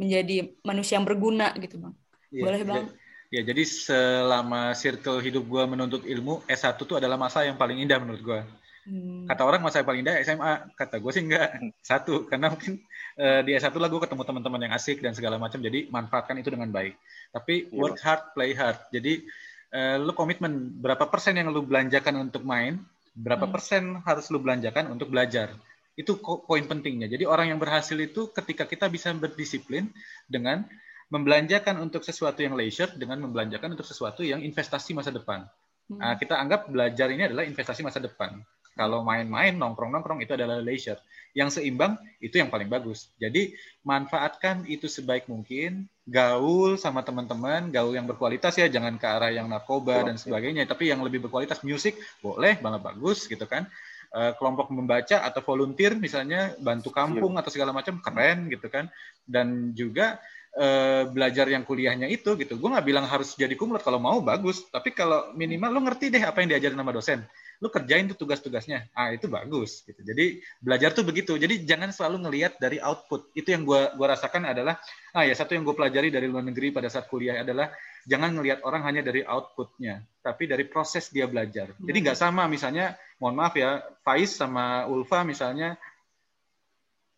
menjadi manusia yang berguna gitu Bang. Yeah. Boleh Bang? Ya, jadi selama circle hidup gue menuntut ilmu, S1 tuh adalah masa yang paling indah menurut gue. Hmm. Kata orang masa paling indah SMA, kata gue sih enggak satu karena mungkin uh, di S1 lah gue ketemu teman-teman yang asik dan segala macam, jadi manfaatkan itu dengan baik. Tapi yeah. work hard, play hard. Jadi uh, lu komitmen berapa persen yang lu belanjakan untuk main, berapa hmm. persen harus lu belanjakan untuk belajar. Itu poin pentingnya. Jadi orang yang berhasil itu ketika kita bisa berdisiplin dengan membelanjakan untuk sesuatu yang leisure dengan membelanjakan untuk sesuatu yang investasi masa depan. Hmm. Nah, kita anggap belajar ini adalah investasi masa depan. Kalau main-main, nongkrong-nongkrong itu adalah leisure. Yang seimbang itu yang paling bagus. Jadi manfaatkan itu sebaik mungkin. Gaul sama teman-teman, gaul yang berkualitas ya, jangan ke arah yang narkoba dan sebagainya. Tapi yang lebih berkualitas musik boleh, banget bagus gitu kan. Eh, kelompok membaca atau volunteer misalnya bantu kampung atau segala macam keren gitu kan. Dan juga Uh, belajar yang kuliahnya itu gitu. Gue nggak bilang harus jadi kumlot kalau mau bagus, tapi kalau minimal lo ngerti deh apa yang diajarin sama dosen. Lu kerjain tuh tugas-tugasnya. Ah itu bagus gitu. Jadi belajar tuh begitu. Jadi jangan selalu ngelihat dari output. Itu yang gua gua rasakan adalah ah ya satu yang gue pelajari dari luar negeri pada saat kuliah adalah jangan ngelihat orang hanya dari outputnya tapi dari proses dia belajar. Jadi nggak sama misalnya mohon maaf ya Faiz sama Ulfa misalnya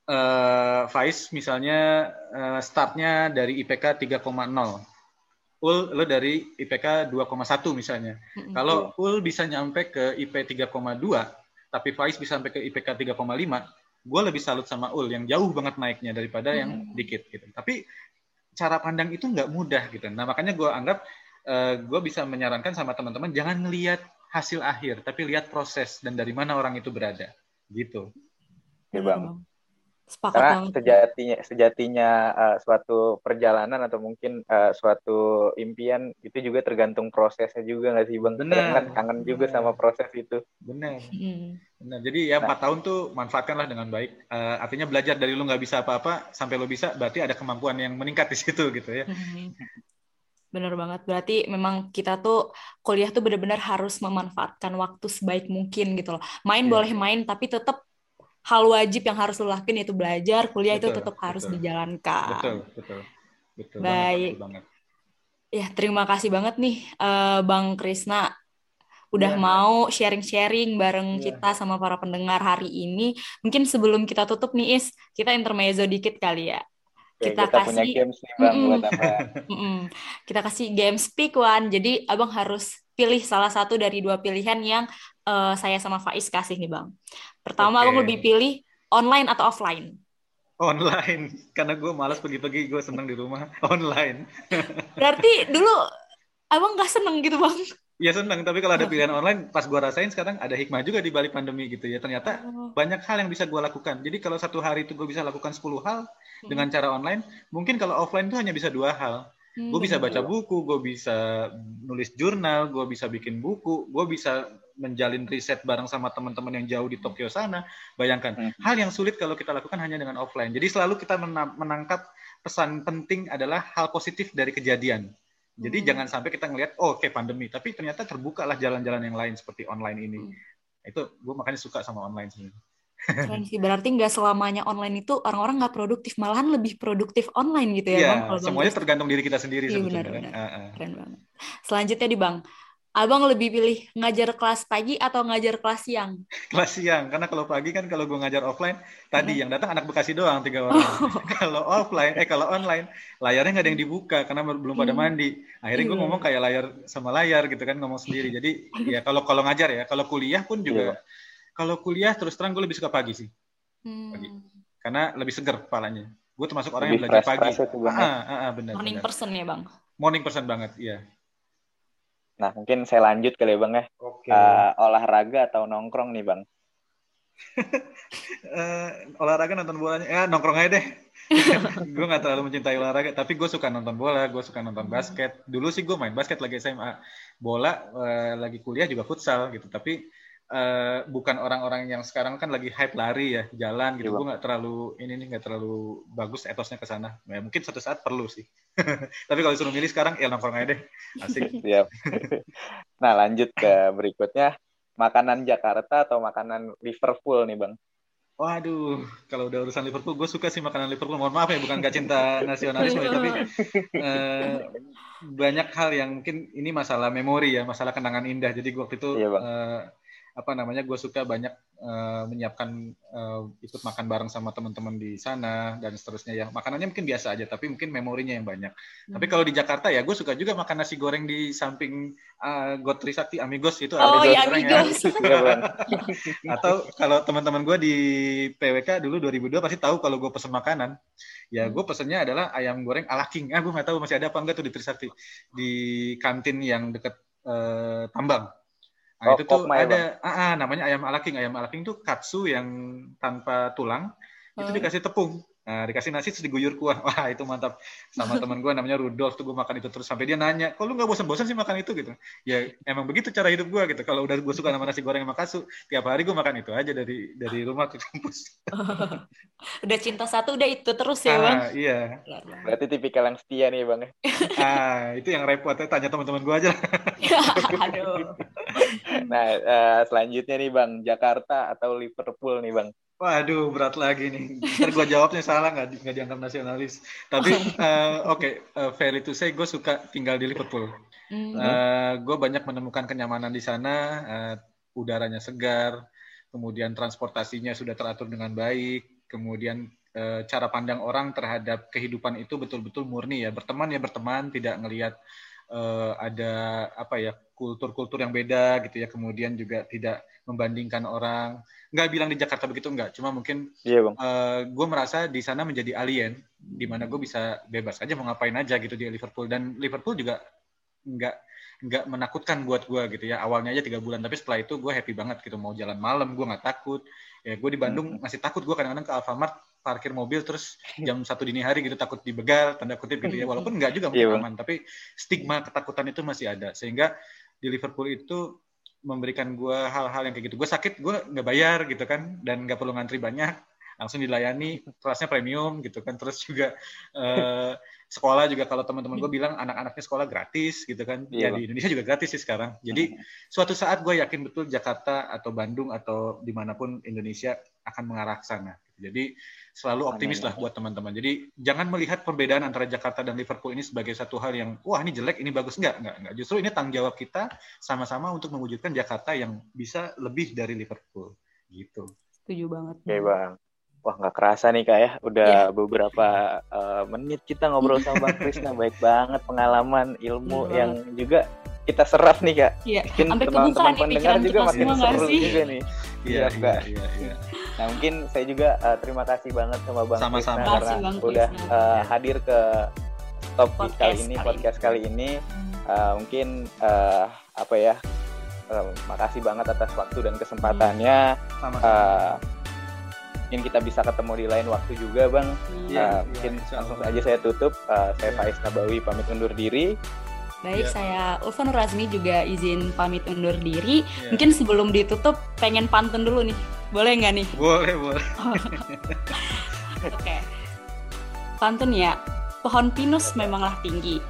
uh, Faiz misalnya uh, startnya dari IPK 3,0 Ul lo dari IPK 2,1 misalnya. Mm-hmm. Kalau Ul bisa nyampe ke IP 3,2, tapi Faiz bisa sampai ke IPK 3,5, gue lebih salut sama Ul yang jauh banget naiknya daripada mm-hmm. yang dikit gitu. Tapi cara pandang itu nggak mudah gitu. Nah makanya gue anggap uh, eh, gue bisa menyarankan sama teman-teman jangan ngelihat hasil akhir, tapi lihat proses dan dari mana orang itu berada gitu. Ya bang. Sepakat Karena banget. sejatinya sejatinya uh, suatu perjalanan atau mungkin uh, suatu impian itu juga tergantung prosesnya juga nggak sih bang? Benar. Kan kangen juga Bener. sama proses itu. Benar. Hmm. Benar. Jadi ya empat nah. tahun tuh manfaatkanlah dengan baik. Uh, artinya belajar dari lu nggak bisa apa-apa sampai lu bisa, berarti ada kemampuan yang meningkat di situ gitu ya. Hmm. Bener banget. Berarti memang kita tuh kuliah tuh benar-benar harus memanfaatkan waktu sebaik mungkin gitu loh. Main yeah. boleh main, tapi tetap hal wajib yang harus lo lakuin yaitu belajar, kuliah betul, itu tetap harus dijalankan. Betul, betul. Betul Baik. Banget, Ya, terima kasih banget nih uh, Bang Krisna udah ya, mau sharing-sharing bareng ya. kita sama para pendengar hari ini. Mungkin sebelum kita tutup nih Is, kita intermezzo dikit kali ya. Oke, kita, kita kasih punya games nih Bang mm -mm. buat apa? (laughs) Mm -mm. Kita kasih games pick one. Jadi Abang harus pilih salah satu dari dua pilihan yang uh, saya sama Faiz kasih nih Bang. Pertama, okay. Abang lebih pilih online atau offline? Online, (laughs) karena gue malas pergi-pergi, gue seneng di rumah. (laughs) Online. (laughs) Berarti dulu abang gak seneng gitu bang? Iya seneng, tapi kalau ada pilihan online, pas gue rasain sekarang ada hikmah juga di balik pandemi gitu ya. Ternyata oh. banyak hal yang bisa gue lakukan. Jadi kalau satu hari itu gue bisa lakukan 10 hal hmm. dengan cara online, mungkin kalau offline itu hanya bisa dua hal. Hmm, gue bisa baca buku, gue bisa nulis jurnal, gue bisa bikin buku, gue bisa menjalin riset bareng sama teman-teman yang jauh di Tokyo sana. Bayangkan, hmm. hal yang sulit kalau kita lakukan hanya dengan offline. Jadi selalu kita menangkap pesan penting adalah hal positif dari kejadian. Jadi hmm. jangan sampai kita ngelihat, oh oke okay, pandemi, tapi ternyata terbuka lah jalan-jalan yang lain seperti online ini. Hmm. Itu gue makanya suka sama online sih. Keren (laughs) sih, berarti nggak selamanya online itu orang-orang nggak produktif, malahan lebih produktif online gitu ya, ya Bang? semuanya tergantung diri kita sendiri iya, sebetulnya. Benar, benar. Uh, uh. Keren banget. Selanjutnya di Bang, Abang lebih pilih ngajar kelas pagi atau ngajar kelas siang? Kelas siang, karena kalau pagi kan kalau gue ngajar offline, tadi hmm. yang datang anak Bekasi doang tiga orang. Oh. (laughs) kalau offline, eh kalau online, layarnya nggak ada yang dibuka karena belum pada hmm. mandi. Akhirnya gue iya. ngomong kayak layar sama layar gitu kan, ngomong sendiri. Jadi ya kalau kalau ngajar ya, kalau kuliah pun juga. Yeah. Kalau kuliah terus terang gue lebih suka pagi sih. Hmm. Pagi. Karena lebih segar kepalanya. Gue termasuk orang lebih yang belajar pagi. ah, ah, ah, benar, Morning benar. person ya bang? Morning person banget, iya. Nah, mungkin saya lanjut kali ya, Bang ya. Okay. Uh, eh, olahraga atau nongkrong nih, Bang? uh, (laughs) olahraga nonton bolanya, ya nongkrong aja deh. (laughs) gue gak terlalu mencintai olahraga, tapi gue suka nonton bola, gue suka nonton basket. Dulu sih gue main basket lagi SMA. Bola uh, lagi kuliah juga futsal gitu, tapi uh, bukan orang-orang yang sekarang kan lagi hype lari ya jalan gitu Iya, gue nggak terlalu ini nih nggak terlalu bagus etosnya ke sana ya, mungkin suatu saat perlu sih (laughs) tapi kalau disuruh milih sekarang ya nongkrong aja deh asik (laughs) Siap. (laughs) nah, lanjut ke berikutnya. Makanan Jakarta atau makanan Liverpool nih, Bang? Waduh, kalau udah urusan Liverpool, gue suka sih makanan Liverpool. Mohon maaf ya, bukan gak cinta nasionalisme, ya, tapi eh, banyak hal yang mungkin ini masalah memori ya, masalah kenangan indah. Jadi gue waktu itu Iya, Bang. eh, apa namanya, gue suka banyak eh, menyiapkan eh, ikut makan bareng sama teman-teman di sana dan seterusnya ya. Makanannya mungkin biasa aja, tapi mungkin memorinya yang banyak. Tapi kalau di Jakarta ya, gue suka juga makan nasi goreng di samping uh, God Trisakti Amigos itu Oh, ada ya, ya. Amigos. (laughs) Iya. Atau kalau teman-teman gue di PWK dulu 2002 pasti tahu kalau gue pesen makanan, ya gue pesennya adalah ayam goreng ala king. Ah, gue nggak tahu masih ada apa enggak tuh di Trisakti di kantin yang deket eh, Tambang. Nah, Oh, itu tuh Kokmai, ada, ah, ah, namanya ayam ala king. Ayam ala king tuh katsu yang tanpa tulang, itu Hmm. dikasih tepung. Nah, dikasih nasi terus diguyur kuah. (laughs) Wah, itu mantap. Sama (laughs) teman gue namanya Rudolf tuh gue makan itu terus sampai dia nanya, "Kok lu nggak bosan-bosan sih makan itu?" gitu. Ya, emang begitu cara hidup gue gitu. Kalau udah gue suka sama nasi goreng sama katsu, tiap hari gue makan itu aja dari dari rumah ke kampus. (laughs) Udah cinta satu, udah itu terus ya, Bang. Ah, iya. Berarti tipikal yang setia nih, Bang. ya? Ah, itu yang repot. Tanya teman-teman gue aja. Aduh. Nah, eh, selanjutnya nih, Bang. Jakarta atau Liverpool nih, Bang? Waduh, berat lagi nih. Ntar gue jawabnya salah, nggak, di- nggak dianggap nasionalis. Tapi, (laughs) eh, oke, eh, fair to say, gue suka tinggal di Liverpool. Hmm. gue banyak menemukan kenyamanan di sana, eh, udaranya segar, kemudian transportasinya sudah teratur dengan baik, kemudian eh, cara pandang orang terhadap kehidupan itu betul-betul murni ya, berteman ya berteman, tidak ngelihat eh, ada apa ya kultur-kultur yang beda gitu ya, kemudian juga tidak membandingkan orang. Nggak bilang di Jakarta begitu nggak, cuma mungkin Iya, Bang. gue merasa di sana menjadi alien, di mana gue bisa bebas aja mau ngapain aja gitu di Liverpool. Dan Liverpool juga nggak nggak menakutkan buat gue gitu ya. Awalnya aja tiga bulan tapi setelah itu gue happy banget gitu. Mau jalan malam gue nggak takut. Ya gue di Bandung masih takut. Gue kadang-kadang ke Alfamart parkir mobil terus (laughs) jam satu dini hari gitu takut dibegal tanda kutip gitu ya. Walaupun nggak juga mungkin Iya, aman tapi stigma ketakutan itu masih ada. Sehingga di Liverpool itu memberikan gue hal-hal yang kayak gitu. Gue sakit gue nggak bayar gitu kan dan nggak perlu ngantri banyak langsung dilayani kelasnya premium gitu kan. Terus juga eh, sekolah juga kalau teman-teman gue bilang anak-anaknya sekolah gratis gitu kan. Iya, ya di Indonesia juga gratis sih sekarang. Jadi suatu saat gue yakin betul Jakarta atau Bandung atau di mana pun Indonesia akan mengarah ke sana. Jadi selalu optimis lah buat teman-teman. Jadi jangan melihat perbedaan antara Jakarta dan Liverpool ini sebagai satu hal yang wah ini jelek ini bagus. Enggak enggak enggak. Justru ini tanggung jawab kita sama-sama untuk mewujudkan Jakarta yang bisa lebih dari Liverpool. Gitu. Setuju banget. Oke, Bang. Wah, nggak kerasa nih, Kak ya. Udah beberapa eh, menit kita ngobrol sama Bang Krisna. Baik banget pengalaman, ilmu Iya. yang juga kita serap nih, Kak. Iya, Mungkin teman-teman pendengar juga kita makin seru sih? juga nih. iya Iya, Kak. iya iya Nah, mungkin saya juga eh, terima kasih banget sama Bang Sama-sama. Krisna Terima karena Bang udah Krisna. eh, Iya. hadir ke top Podcast kali ini, kali podcast kali ini. Eh, mungkin eh, apa ya? eh, makasih banget atas waktu dan kesempatannya. sama Eh, mungkin kita bisa ketemu di lain waktu juga, Bang. Iya. Uh, Iya, mungkin insya langsung Allah. aja saya tutup. Uh, saya Iya. Faiz Nabawi pamit undur diri. Baik, Iya. saya Ulfa Nur Razmi juga izin pamit undur diri. Iya. Mungkin sebelum ditutup, pengen pantun dulu nih. Boleh nggak nih? boleh boleh (laughs) Oke. Pantun ya. Pohon pinus memanglah tinggi.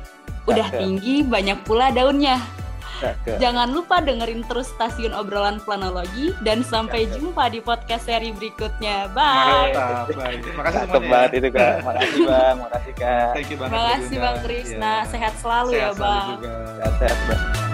Udah tinggi, banyak pula daunnya. Jangan lupa dengerin terus stasiun obrolan planologi dan sampai jumpa di podcast seri berikutnya. Bye. mantap baik makasih Cakep semuanya banget ya. itu kak. Makasih bang, makasih kak. Thank you banget Terima kasih juga. Bang Krisna. Iya. Sehat selalu Sehat ya selalu Bang. juga. Sehat-sehat bang.